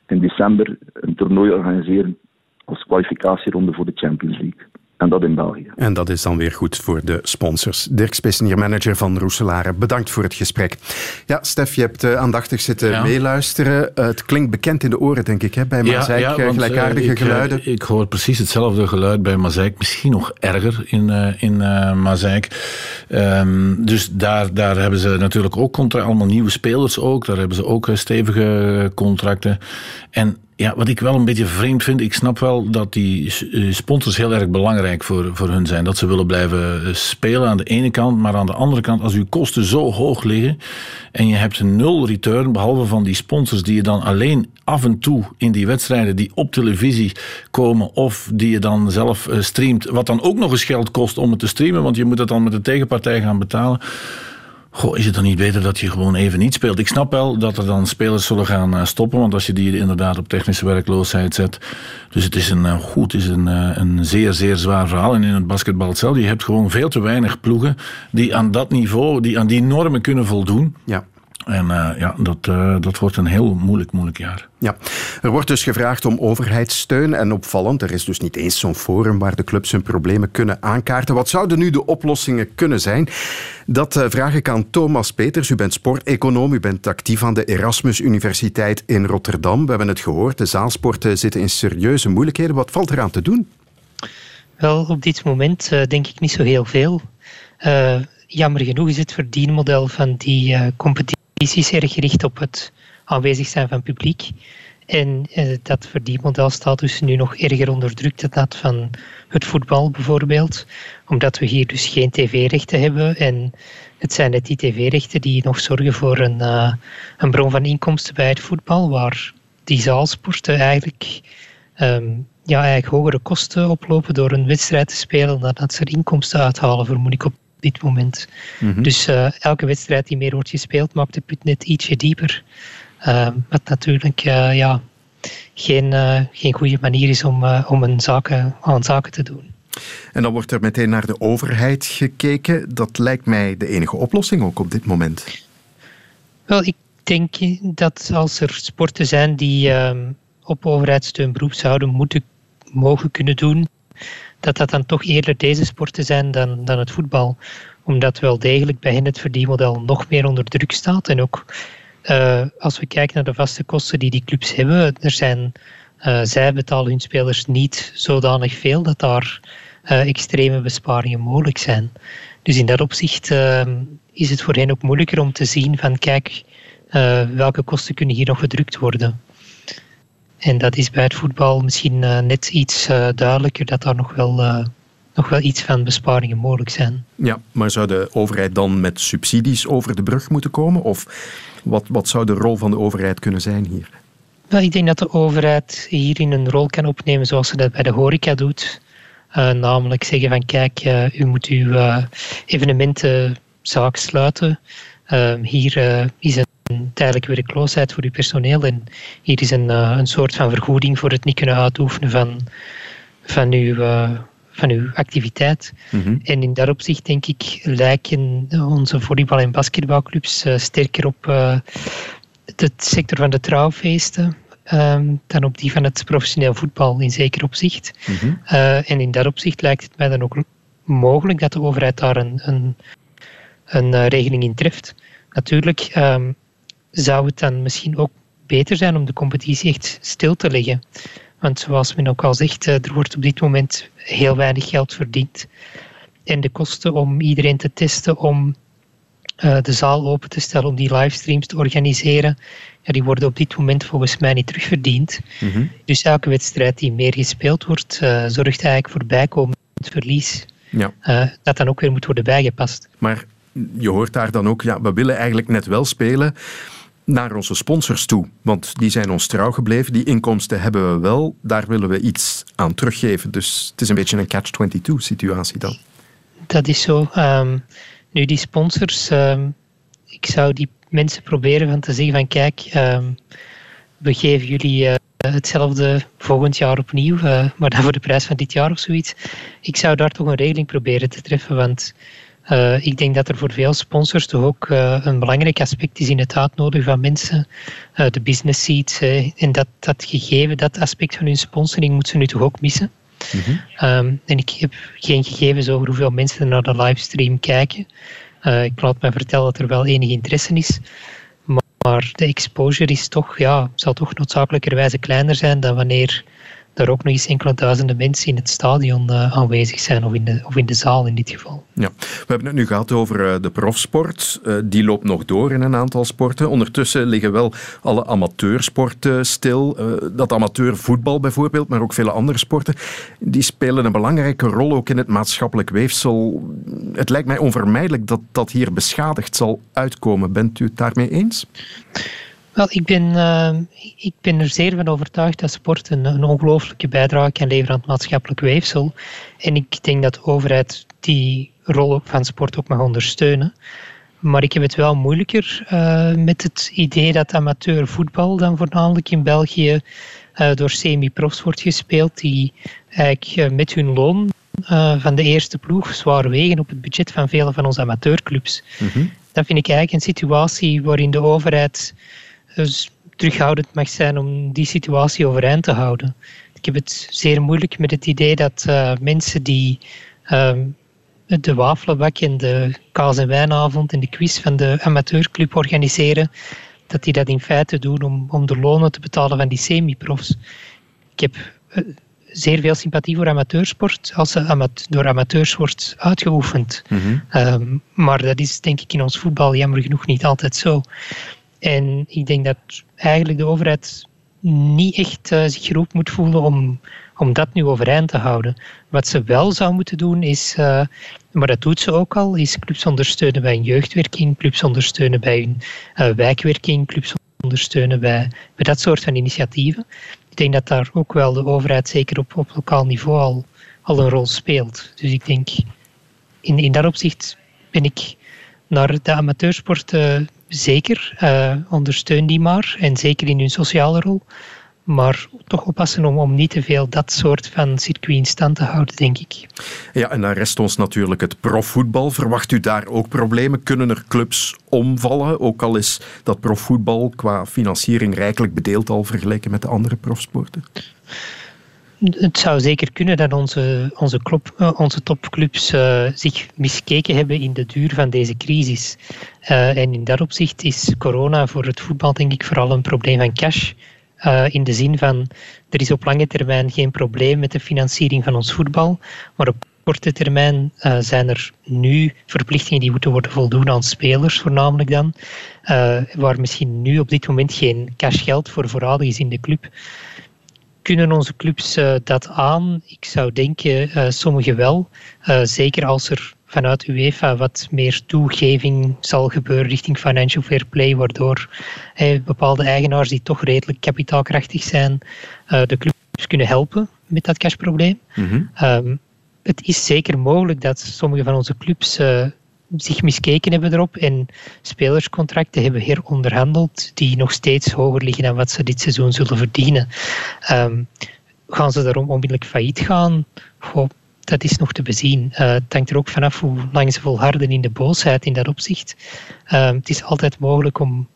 in december een toernooi organiseren als kwalificatieronde voor de Champions League. En dat in België. En dat is dan weer goed voor de sponsors. Dirk Spesnier, manager van Roeselare, bedankt voor het gesprek. Ja, Stef, je hebt uh, aandachtig zitten meeluisteren. Uh, het klinkt bekend in de oren, denk ik, hè, bij Mazeik. Ja, ja, eh, gelijkaardige geluiden. ik hoor precies hetzelfde geluid bij Mazeik. Misschien nog erger in, in Mazeik. Um, dus daar, daar hebben ze natuurlijk ook contracten. Allemaal nieuwe spelers ook. Daar hebben ze ook stevige contracten. En ja, wat ik wel een beetje vreemd vind, ik snap wel dat die eh, sponsors heel erg belangrijk voor, voor hun zijn. Dat ze willen blijven eh, spelen aan de ene kant, maar aan de andere kant, als uw kosten zo hoog liggen en je hebt een nul return, behalve van die sponsors die je dan alleen af en toe in die wedstrijden die op televisie komen of die je dan zelf eh, streamt, wat dan ook nog eens geld kost om het te streamen, want je moet het dan met de tegenpartij gaan betalen. Goh, is het dan niet beter dat je gewoon even niet speelt? Ik snap wel dat er dan spelers zullen gaan eh, stoppen, want als je die inderdaad op technische werkloosheid zet. Dus het is een, eh, goed, is een, eh, een zeer, zeer zwaar verhaal. En in het basketbal hetzelfde. Je hebt gewoon veel te weinig ploegen die aan dat niveau, die aan die normen kunnen voldoen. Ja. En uh, ja, dat, uh, dat wordt een heel moeilijk, moeilijk jaar. Ja. Er wordt dus gevraagd om overheidssteun. En opvallend, er is dus niet eens zo'n forum waar de clubs hun problemen kunnen aankaarten. Wat zouden nu de oplossingen kunnen zijn? Dat uh, vraag ik aan Thomas Peters. U bent sporteconoom, u bent actief aan de Erasmus Universiteit in Rotterdam. We hebben het gehoord, de zaalsporten zitten in serieuze moeilijkheden. Wat valt eraan te doen? Wel, op dit moment denk ik niet zo heel veel. jammer genoeg is het verdienmodel van die competitie is erg gericht op het aanwezig zijn van publiek. En eh, dat verdienmodel staat dus nu nog erger onder druk dan dat van het voetbal bijvoorbeeld. Omdat we hier dus geen tv-rechten hebben en het zijn net die tv-rechten die nog zorgen voor een, uh, een bron van inkomsten bij het voetbal, waar die zaalsporten eigenlijk, um, ja, eigenlijk hogere kosten oplopen door een wedstrijd te spelen dan dat ze er inkomsten uithalen, vermoed ik op dit moment. Mm -hmm. Dus uh, elke wedstrijd die meer wordt gespeeld maakt de put net ietsje dieper. Uh, wat natuurlijk uh, ja, geen, geen goede manier is om, om een zaken, aan zaken te doen. En dan wordt er meteen naar de overheid gekeken. Dat lijkt mij de enige oplossing ook op dit moment. Wel, ik denk dat als er sporten zijn die uh, op overheidssteun beroep zouden moeten mogen kunnen doen, dat dat dan toch eerder deze sporten zijn dan, dan het voetbal. Omdat wel degelijk bij hen het verdienmodel nog meer onder druk staat. En ook uh, als we kijken naar de vaste kosten die die clubs hebben, er zijn, uh, zij betalen hun spelers niet zodanig veel dat daar uh, extreme besparingen mogelijk zijn. Dus in dat opzicht is het voor hen ook moeilijker om te zien van kijk, welke kosten kunnen hier nog gedrukt worden. En dat is bij het voetbal misschien uh, net iets uh, duidelijker dat daar nog wel, uh, nog wel iets van besparingen mogelijk zijn. Ja, maar zou de overheid dan met subsidies over de brug moeten komen? Of wat, wat zou de rol van de overheid kunnen zijn hier? Wel, ik denk dat de overheid hierin een rol kan opnemen zoals ze dat bij de horeca doet. namelijk zeggen van kijk, u moet uw evenementenzaak sluiten. hier is een tijdelijke werkloosheid voor uw personeel. En hier is een, uh, een soort van vergoeding voor het niet kunnen uitoefenen van, van, uw, uh, van uw activiteit. Mm -hmm. En in dat opzicht denk ik lijken onze volleybal- en basketbalclubs uh, sterker op de sector van de trouwfeesten. Um, dan op die van het professioneel voetbal in zeker opzicht. Mm -hmm. en in dat opzicht lijkt het mij dan ook mogelijk dat de overheid daar een, een, een regeling in treft. Natuurlijk, um, zou het dan misschien ook beter zijn om de competitie echt stil te leggen. Want zoals men ook al zegt, eh, er wordt op dit moment heel weinig geld verdiend. En de kosten om iedereen te testen, om uh, de zaal open te stellen, om die livestreams te organiseren, ja, die worden op dit moment volgens mij niet terugverdiend. Mm -hmm. Dus elke wedstrijd die meer gespeeld wordt, uh, zorgt eigenlijk voor bijkomend verlies. Ja. dat dan ook weer moet worden bijgepast. Maar je hoort daar dan ook, ja, we willen eigenlijk net wel spelen naar onze sponsors toe. Want die zijn ons trouw gebleven. Die inkomsten hebben we wel. Daar willen we iets aan teruggeven. Dus het is een beetje een catch-22 situatie dan. Dat is zo. Um, nu, die sponsors, um, ik zou die mensen proberen van te zeggen van kijk, um, we geven jullie uh, hetzelfde volgend jaar opnieuw, uh, maar dan voor de prijs van dit jaar of zoiets. Ik zou daar toch een regeling proberen te treffen, want uh, ik denk dat er voor veel sponsors toch ook uh, een belangrijk aspect is in het uitnodigen van mensen, uh, de business seats. en dat, dat gegeven, dat aspect van hun sponsoring, moeten ze nu toch ook missen. Mm -hmm. um, en ik heb geen gegevens over hoeveel mensen naar de livestream kijken. ik laat me vertellen dat er wel enige interesse is. Maar, maar de exposure is toch, ja, zal toch noodzakelijkerwijze kleiner zijn dan wanneer er ook nog eens enkele duizenden mensen in het stadion uh, aanwezig zijn, of in, de, of in de zaal in dit geval. Ja, we hebben het nu gehad over uh, de profsport. Uh, die loopt nog door in een aantal sporten. Ondertussen liggen wel alle amateursporten stil. dat amateurvoetbal bijvoorbeeld, maar ook vele andere sporten, die spelen een belangrijke rol ook in het maatschappelijk weefsel. Het lijkt mij onvermijdelijk dat dat hier beschadigd zal uitkomen. Bent u het daarmee eens? Wel, ik ben, uh, ik ben er zeer van overtuigd dat sport een, een ongelooflijke bijdrage kan leveren aan het maatschappelijk weefsel. En ik denk dat de overheid die rol van sport ook mag ondersteunen. Maar ik heb het wel moeilijker uh, met het idee dat amateurvoetbal dan voornamelijk in België uh, door semi-profs wordt gespeeld, die eigenlijk met hun loon van de eerste ploeg zwaar wegen op het budget van vele van onze amateurclubs. Mm -hmm. Dat vind ik eigenlijk een situatie waarin de overheid dus terughoudend mag zijn om die situatie overeind te houden. Ik heb het zeer moeilijk met het idee dat uh, mensen die uh, de wafelbak en de kaas- en wijnavond en de quiz van de amateurclub organiseren, dat die dat in feite doen om, om de lonen te betalen van die semi-profs. Ik heb uh, zeer veel sympathie voor amateursport als ze amat door amateurs wordt uitgeoefend. Mm -hmm. um, maar dat is denk ik in ons voetbal jammer genoeg niet altijd zo. En ik denk dat eigenlijk de overheid niet echt uh, zich geroepen moet voelen om, om dat nu overeind te houden. Wat ze wel zou moeten doen is, uh, maar dat doet ze ook al, is clubs ondersteunen bij een jeugdwerking, clubs ondersteunen bij een uh, wijkwerking, clubs ondersteunen bij, bij dat soort van initiatieven. Ik denk dat daar ook wel de overheid zeker op, op lokaal niveau al, al een rol speelt. Dus ik denk, in, in dat opzicht ben ik naar de amateursport zeker. Uh, ondersteun die maar. En zeker in hun sociale rol. Maar toch oppassen om, om niet te veel dat soort van circuit in stand te houden, denk ik. Ja, en dan rest ons natuurlijk het profvoetbal. Verwacht u daar ook problemen? Kunnen er clubs omvallen? Ook al is dat profvoetbal qua financiering rijkelijk bedeeld al vergeleken met de andere profsporten? Het zou zeker kunnen dat onze, onze, club, eh, onze topclubs uh, zich miskeken hebben in de duur van deze crisis. Uh, en in dat opzicht is corona voor het voetbal denk ik vooral een probleem van cash. in de zin van, er is op lange termijn geen probleem met de financiering van ons voetbal, maar op korte termijn zijn er nu verplichtingen die moeten worden voldoen aan spelers voornamelijk dan, waar misschien nu op dit moment geen cashgeld voor voorradig is in de club kunnen onze clubs uh, dat aan? Ik zou denken, uh, sommige wel. Uh, zeker als er vanuit UEFA wat meer toegeving zal gebeuren richting financial fair play, waardoor bepaalde eigenaars die toch redelijk kapitaalkrachtig zijn, de clubs kunnen helpen met dat cashprobleem. Mm -hmm. het is zeker mogelijk dat sommige van onze clubs zich miskeken hebben erop en spelerscontracten hebben heronderhandeld die nog steeds hoger liggen dan wat ze dit seizoen zullen verdienen. Um, gaan ze daarom onmiddellijk failliet gaan? Dat is nog te bezien. Uh, het hangt er ook vanaf hoe lang ze volharden in de boosheid in dat opzicht. Um, het is altijd mogelijk om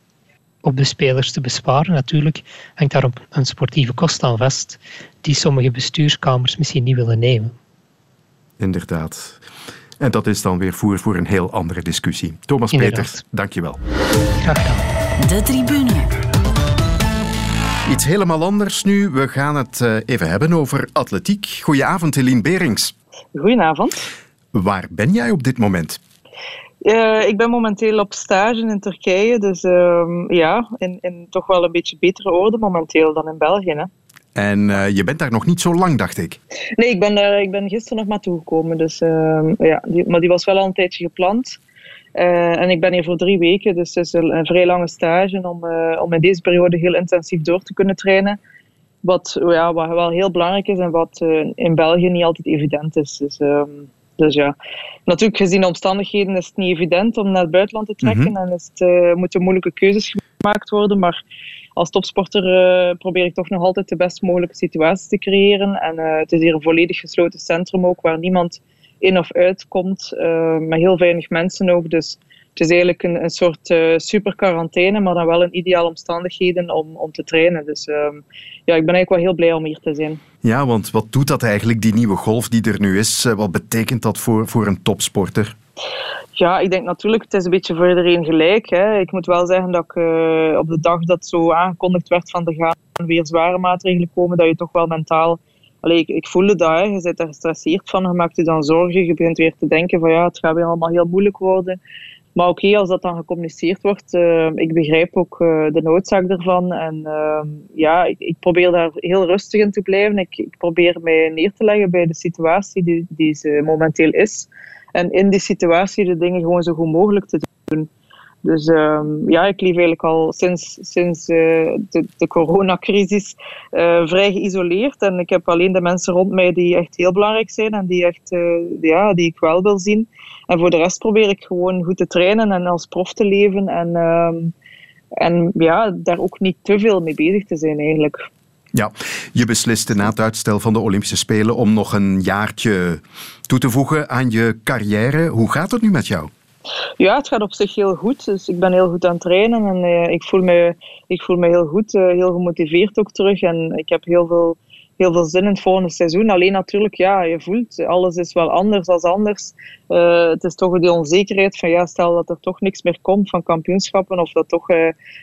op de spelers te besparen. Natuurlijk hangt daar een sportieve kost aan vast die sommige bestuurskamers misschien niet willen nemen. Inderdaad. En dat is dan weer voer voor een heel andere discussie. Thomas Inderdaad. Peters, dankjewel. Graag gedaan. De tribune. Iets helemaal anders nu. We gaan het eh, even hebben over atletiek. Goedenavond, Helene Berings. Goedenavond. Waar ben jij op dit moment? Uh, ik ben momenteel op stage in Turkije, dus uh, ja, in, in, toch wel een beetje betere orde momenteel dan in België. Hè. En uh, je bent daar nog niet zo lang, dacht ik. Nee, ik ben, daar, ik ben gisteren nog maar toegekomen. Dus, uh, ja, die, maar die was wel al een tijdje gepland. Uh, en ik ben hier voor drie weken, dus het is een, een vrij lange stage om, om in deze periode heel intensief door te kunnen trainen. Wat, ja, wat wel heel belangrijk is en wat in België niet altijd evident is. Dus, um, dus ja, natuurlijk gezien de omstandigheden is het niet evident om naar het buitenland te trekken. Mm -hmm. En is het, moeten moeilijke keuzes gemaakt worden. Maar als topsporter uh, probeer ik toch nog altijd de best mogelijke situatie te creëren. En uh, het is hier een volledig gesloten centrum ook, waar niemand in of uit komt, uh, met heel weinig mensen ook. Dus het is eigenlijk een, een soort super quarantaine, maar dan wel in ideale omstandigheden om, om te trainen. Dus ehm, ja, ik ben eigenlijk wel heel blij om hier te zijn. Ja, want wat doet dat eigenlijk, die nieuwe golf die er nu is? wat betekent dat voor, voor een topsporter? Ja, ik denk natuurlijk, het is een beetje voor iedereen gelijk. Hè. Ik moet wel zeggen dat ik uh, op de dag dat zo aangekondigd werd van er gaan weer zware maatregelen komen, dat je toch wel mentaal... Allee, ik, ik voelde dat, je bent er gestresseerd van, je maakt je dan zorgen, je begint weer te denken van ja, het gaat weer allemaal heel moeilijk worden. Maar oké, als dat dan gecommuniceerd wordt, uh, ik begrijp ook uh, de noodzaak ervan. En uh, ja, ik, ik, probeer daar heel rustig in te blijven. Ik, ik, probeer mij neer te leggen bij de situatie die, die ze momenteel is. En in die situatie de dingen gewoon zo goed mogelijk te doen. Dus um, ja, ik leef eigenlijk al sinds, sinds uh, de, de coronacrisis uh, vrij geïsoleerd. En ik heb alleen de mensen rond mij die echt heel belangrijk zijn en die, echt, uh, ja, die ik wel wil zien. En voor de rest probeer ik gewoon goed te trainen en als prof te leven. En, um, en ja, daar ook niet te veel mee bezig te zijn eigenlijk. Ja, je besliste na het uitstel van de Olympische Spelen om nog een jaartje toe te voegen aan je carrière. Hoe gaat het nu met jou? Ja, het gaat op zich heel goed. Dus ik ben heel goed aan het trainen en uh, ik, voel me, ik voel me heel goed, uh, heel gemotiveerd ook terug. En ik heb heel veel, heel veel zin in het volgende seizoen. Alleen natuurlijk, ja, je voelt, alles is wel anders dan anders. Uh, het is toch die onzekerheid van, ja, stel dat er toch niks meer komt van kampioenschappen of dat toch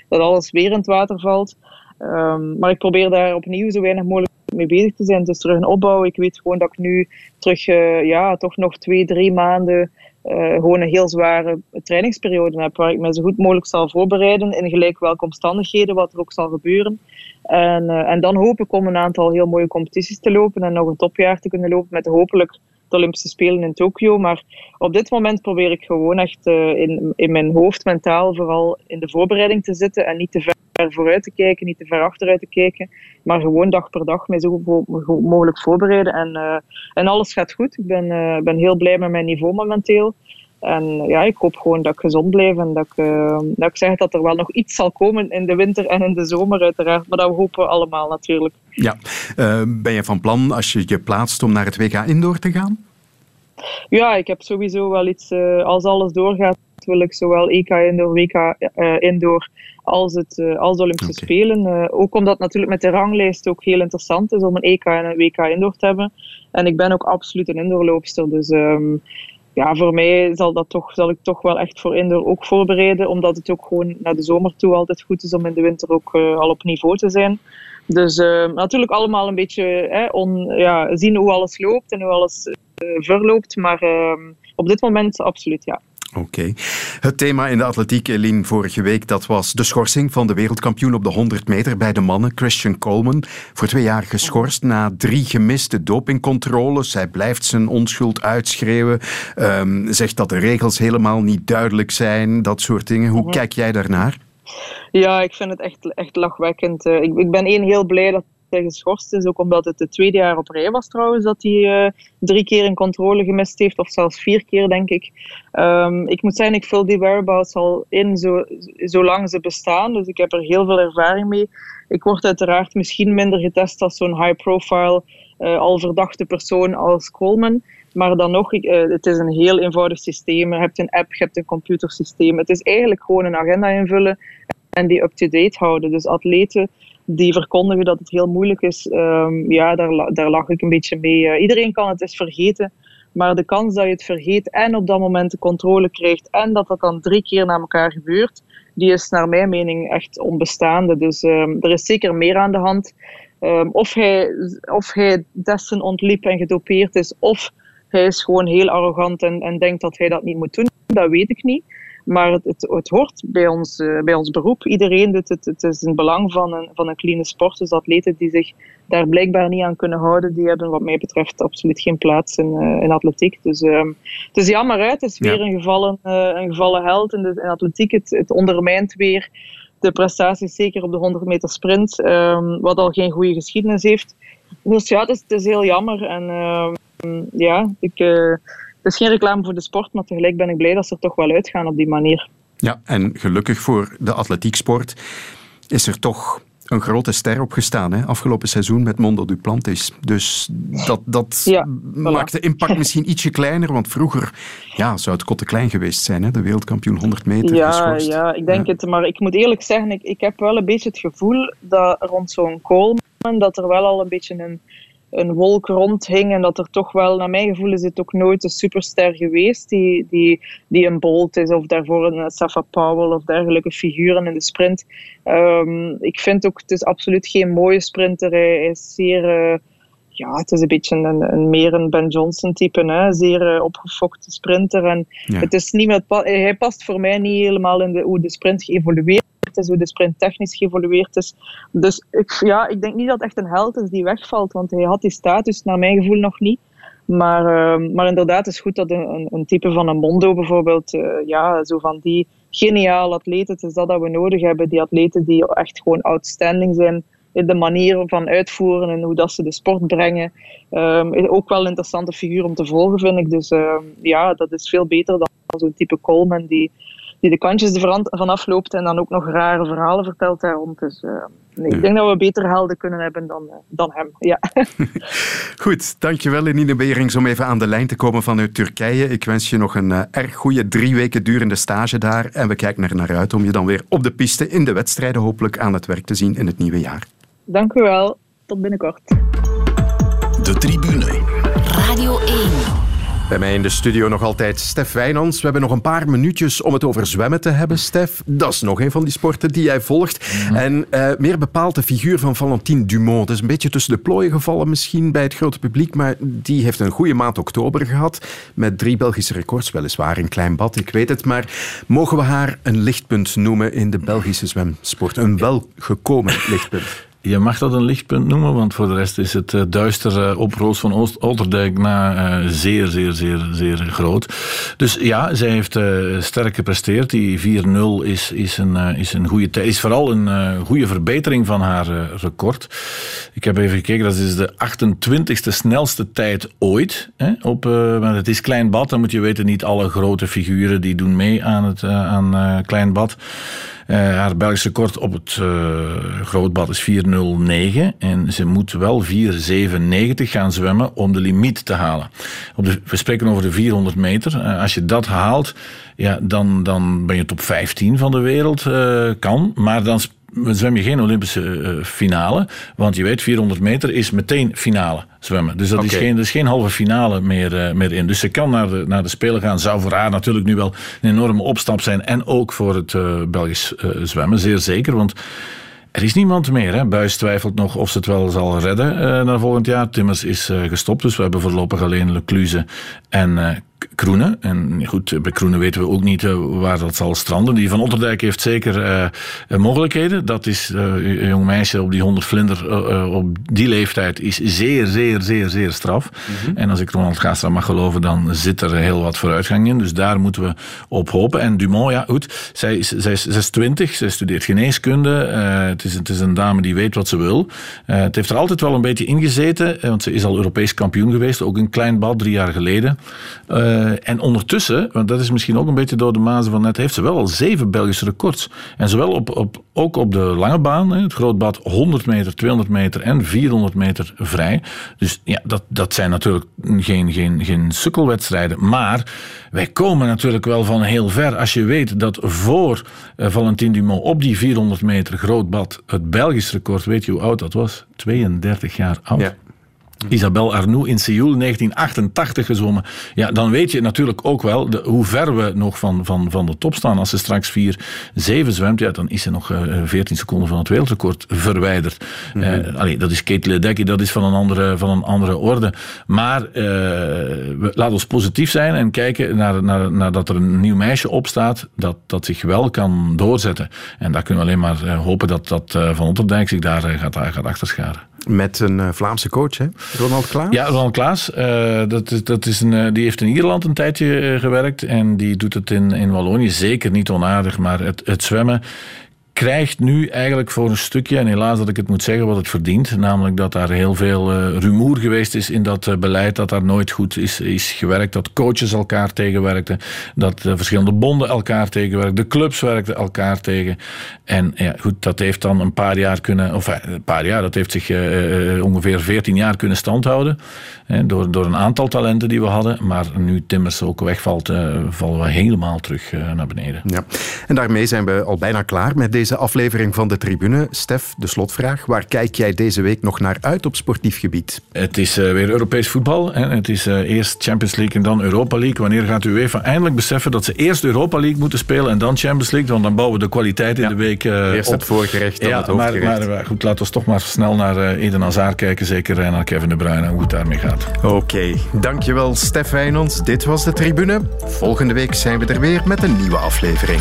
dat alles weer in het water valt. Um, maar ik probeer daar opnieuw zo weinig mogelijk mee bezig te zijn. Is terug een opbouw. Ik weet gewoon dat ik nu terug, uh, ja, toch nog twee, drie maanden uh, gewoon een heel zware trainingsperiode heb, waar ik me zo goed mogelijk zal voorbereiden in gelijk welke omstandigheden, wat er ook zal gebeuren. En, uh, en dan hoop ik om een aantal heel mooie competities te lopen en nog een topjaar te kunnen lopen met hopelijk de Olympische Spelen in Tokio. Maar op dit moment probeer ik gewoon echt uh, in, in mijn hoofd mentaal vooral in de voorbereiding te zitten en niet te ver vooruit te kijken, niet te ver achteruit te kijken, maar gewoon dag per dag mij zo mogelijk voorbereiden. En, uh, en alles gaat goed. Ik ben, uh, ben heel blij met mijn niveau momenteel. En ja, ik hoop gewoon dat ik gezond blijf en dat ik, uh, dat ik zeg dat er wel nog iets zal komen in de winter en in de zomer uiteraard. Maar dat hopen we allemaal natuurlijk. Ja, uh, ben je van plan als je je plaatst om naar het WK Indoor te gaan? Ja, ik heb sowieso wel iets, uh, als alles doorgaat, wil ik zowel EK Indoor, WK Indoor als, het, als de Olympische okay. Spelen. ook omdat het natuurlijk met de ranglijst ook heel interessant is om een EK en een WK Indoor te hebben. En ik ben ook absoluut een indoorloopster, dus... Um, ja, voor mij zal, dat toch, zal ik toch wel echt voor indoor ook voorbereiden, omdat het ook gewoon naar de zomer toe altijd goed is om in de winter ook uh, al op niveau te zijn. Dus uh, natuurlijk allemaal een beetje hè, on, ja, zien hoe alles loopt en hoe alles uh, verloopt, maar op dit moment absoluut ja. Oké. Okay. Het thema in de atletiek, Eline, vorige week, dat was de schorsing van de wereldkampioen op de 100 meter bij de mannen, Christian Coleman. Voor twee jaar geschorst na drie gemiste dopingcontroles. Hij blijft zijn onschuld uitschreeuwen, um, zegt dat de regels helemaal niet duidelijk zijn, dat soort dingen. Hoe kijk jij daarnaar? Ja, ik vind het echt, echt lachwekkend. Ik, ik ben één heel blij dat geschorst is. Ook omdat het het tweede jaar op rij was trouwens dat hij uh, drie keer een controle gemist heeft. Of zelfs vier keer, denk ik. Um, ik moet zeggen, ik vul die whereabouts al in zo, zolang ze bestaan. Dus ik heb er heel veel ervaring mee. Ik word uiteraard misschien minder getest als zo'n high-profile, uh, al verdachte persoon als Coleman. Maar dan nog, uh, het is een heel eenvoudig systeem. Je hebt een app, je hebt een computersysteem. Het is eigenlijk gewoon een agenda invullen en die up-to-date houden. Dus atleten die verkondigen dat het heel moeilijk is, um, ja, daar, daar lag ik een beetje mee. Uh, iedereen kan het eens vergeten, maar de kans dat je het vergeet en op dat moment de controle krijgt en dat dat dan drie keer na elkaar gebeurt, die is naar mijn mening echt onbestaande. Dus um, er is zeker meer aan de hand. Um, of, hij, of hij ontliep en gedopeerd is, of hij is gewoon heel arrogant en, en denkt dat hij dat niet moet doen, dat weet ik niet. Maar het, het, het hoort bij ons, uh, bij ons beroep. Iedereen doet het. Het is een belang van een, van een clean sport. Dus atleten die zich daar blijkbaar niet aan kunnen houden, die hebben wat mij betreft absoluut geen plaats in, uh, in atletiek. Dus uh, het is jammer uit. Het is weer ja. een, gevallen, een gevallen held in, de, in atletiek. Het, het ondermijnt weer de prestaties, zeker op de 100 meter sprint, um, wat al geen goede geschiedenis heeft. Dus ja, het is, het is heel jammer. En ja, ik het is geen reclame voor de sport, maar tegelijk ben ik blij dat ze er toch wel uitgaan op die manier. Ja, en gelukkig voor de atletieksport is er toch een grote ster opgestaan hè? afgelopen seizoen met Mondo Duplantis. Dus dat, dat ja, maakt de impact misschien ietsje kleiner, want vroeger ja, zou het kotte klein geweest zijn, hè? de wereldkampioen 100 meter ja, geschorst. Ja, ik denk ja. het, maar ik moet eerlijk zeggen, ik, ik heb wel een beetje het gevoel dat rond zo'n Coleman, dat er wel al een beetje een een wolk rondhing en dat er toch wel, naar mijn gevoel is het ook nooit een superster geweest die, die, die een Bolt is of daarvoor een Safa Powell of dergelijke figuren in de sprint. Um, ik vind ook, het is absoluut geen mooie sprinter. Hij is zeer, uh, ja, het is een beetje een, een meer een Ben Johnson type, hè? zeer uh, opgefokte sprinter. En ja. het is niet met, hij past voor mij niet helemaal in de, hoe de sprint geëvolueerd is, hoe de sprint technisch geëvolueerd is. Dus ik, ja, ik denk niet dat het echt een held is die wegvalt, want hij had die status naar mijn gevoel nog niet. Maar, uh, maar inderdaad, het is goed dat een, een type van een Mondo bijvoorbeeld, uh, ja, zo van die geniaal atleten, het is dat dat we nodig hebben. Die atleten die echt gewoon outstanding zijn in de manier van uitvoeren en hoe dat ze de sport brengen. Um, ook wel een interessante figuur om te volgen, vind ik. Dus uh, ja, dat is veel beter dan zo'n type Coleman die die de kantjes er vanaf loopt en dan ook nog rare verhalen vertelt daar rond. Dus uh, nee, ja. ik denk dat we beter helden kunnen hebben dan, uh, dan hem. Ja. Goed, dankjewel Enine Berings om even aan de lijn te komen vanuit Turkije. Ik wens je nog een uh, erg goede drie weken durende stage daar. En we kijken er naar uit om je dan weer op de piste in de wedstrijden hopelijk aan het werk te zien in het nieuwe jaar. Dank u wel. Tot binnenkort. De tribune. Radio 1. Bij mij in de studio nog altijd Stef Wijnands. We hebben nog een paar minuutjes om het over zwemmen te hebben, Stef. Dat is nog een van die sporten die jij volgt. Mhm. En uh, meer bepaald de figuur van Valentine Dumont. Het is een beetje tussen de plooien gevallen misschien bij het grote publiek, maar die heeft een goede maand oktober gehad. Met drie Belgische records, weliswaar in klein bad, ik weet het. Maar mogen we haar een lichtpunt noemen in de Belgische zwemsport? Een welgekomen lichtpunt. Je mag dat een lichtpunt noemen, want voor de rest is het uh, duister uh, op Roos van Oost Otterdijk na uh, zeer, zeer, zeer, zeer groot. Dus ja, zij heeft sterk gepresteerd. Die 4-0 is, is, een, is een goede tijd. Is vooral een goede verbetering van haar record. Ik heb even gekeken, dat is de 28ste snelste tijd ooit. Hè, op, maar het is Klein Bad, dan moet je weten, niet alle grote figuren die doen mee aan, het, aan Klein Bad. Uh, haar Belgische record op het uh, grootbad is 4.09 en ze moet wel 4.97 gaan zwemmen om de limiet te halen. Op de, we spreken over de 400 meter. Uh, als je dat haalt, ja, dan, dan ben je top 15 van de wereld, kan. Maar dan zwem je geen Olympische uh, finale. Want je weet, 400 meter is meteen finale zwemmen. Dus dat is, geen, is geen halve finale meer, uh, meer in. Dus ze kan naar de, naar de Spelen gaan. Zou voor haar natuurlijk nu wel een enorme opstap zijn. En ook voor het uh, Belgisch zwemmen, zeer zeker. Want er is niemand meer. Hè. Buis twijfelt nog of ze het wel zal redden naar volgend jaar. Timmers is gestopt, dus we hebben voorlopig alleen Lecluze en Kroenen. En goed, bij Kroenen weten we ook niet eh, waar dat zal stranden. Die van Otterdijk heeft zeker uh, mogelijkheden. Dat is uh, een jong meisje op die 100 vlinder op die leeftijd is zeer, zeer, zeer, zeer straf. Mhm. En als ik Ronald Gaastra mag geloven, dan zit er heel wat vooruitgang in. Dus daar moeten we op hopen. En Dumont, ja goed, zij is, zij is, zij is 20, zij studeert geneeskunde. het, is, het is een dame die weet wat ze wil. het heeft er altijd wel een beetje ingezeten, want ze is al Europees kampioen geweest. Ook een klein bad, drie jaar geleden. Uh, en ondertussen, want dat is misschien ook een beetje door de mazen van net, heeft ze wel al zeven Belgische records. En zowel op, op, ook op de lange baan, het grootbad 100 meter, 200 meter en 400 meter vrij. Dus ja, dat, dat zijn natuurlijk geen, geen, geen sukkelwedstrijden. Maar wij komen natuurlijk wel van heel ver. Als je weet dat voor uh, Valentin Dumont op die 400 meter grootbad het Belgisch record, weet je hoe oud dat was? 32 jaar oud. Ja. Isabelle Arnoux in Seoul 1988 gezwommen. Ja, dan weet je natuurlijk ook wel de, hoe ver we nog van, van, van de top staan. Als ze straks 4-7 zwemt, ja, dan is ze nog uh, eh, 14 seconden van het wereldrecord verwijderd. Mm -hmm. dat is Kate Ledecky, dat is van een andere, van een andere orde. Maar uh, laat ons positief zijn en kijken naar, naar, naar dat er een nieuw meisje opstaat dat, dat zich wel kan doorzetten. En daar kunnen we alleen maar hopen dat, dat Van Otterdijk zich daar gaat, gaat achterscharen. Met een uh, Vlaamse coach, hè? Ronald Klaas? Ja, Ronald Klaas. Uh, dat is, dat is een, uh, die heeft in Ierland een tijdje gewerkt. En die doet het in, in Wallonië zeker niet onaardig. Maar het, het zwemmen krijgt nu eigenlijk voor een stukje, en helaas dat ik het moet zeggen, wat het verdient. Namelijk dat daar heel veel uh, rumoer geweest is in dat uh, beleid, dat daar nooit goed is, is gewerkt. Dat coaches elkaar tegenwerkten, dat uh, verschillende bonden elkaar tegenwerkten, de clubs werkten elkaar tegen. En ja, goed, dat heeft dan een paar jaar kunnen, of een paar jaar, dat heeft zich ongeveer 14 jaar kunnen standhouden. door, door een aantal talenten die we hadden. Maar nu Timmers ook wegvalt, vallen we helemaal terug naar beneden. Ja. En daarmee zijn we al bijna klaar met deze aflevering van de Tribune. Stef, de slotvraag. Waar kijk jij deze week nog naar uit op sportief gebied? Het is uh, weer Europees voetbal. Hè. Het is uh, eerst Champions League en dan Europa League. Wanneer gaat u even eindelijk beseffen dat ze eerst Europa League moeten spelen en dan Champions League? Want dan bouwen we de kwaliteit in de week uh, Eerst het voorgerecht, dan ja, het hoofdgerecht. Maar, maar goed, laten we toch maar snel naar Eden Hazard kijken. Zeker en naar Kevin De Bruyne en hoe het daarmee gaat. Oké, okay. dankjewel Stef Wijnands. Dit was de Tribune. Volgende week zijn we er weer met een nieuwe aflevering.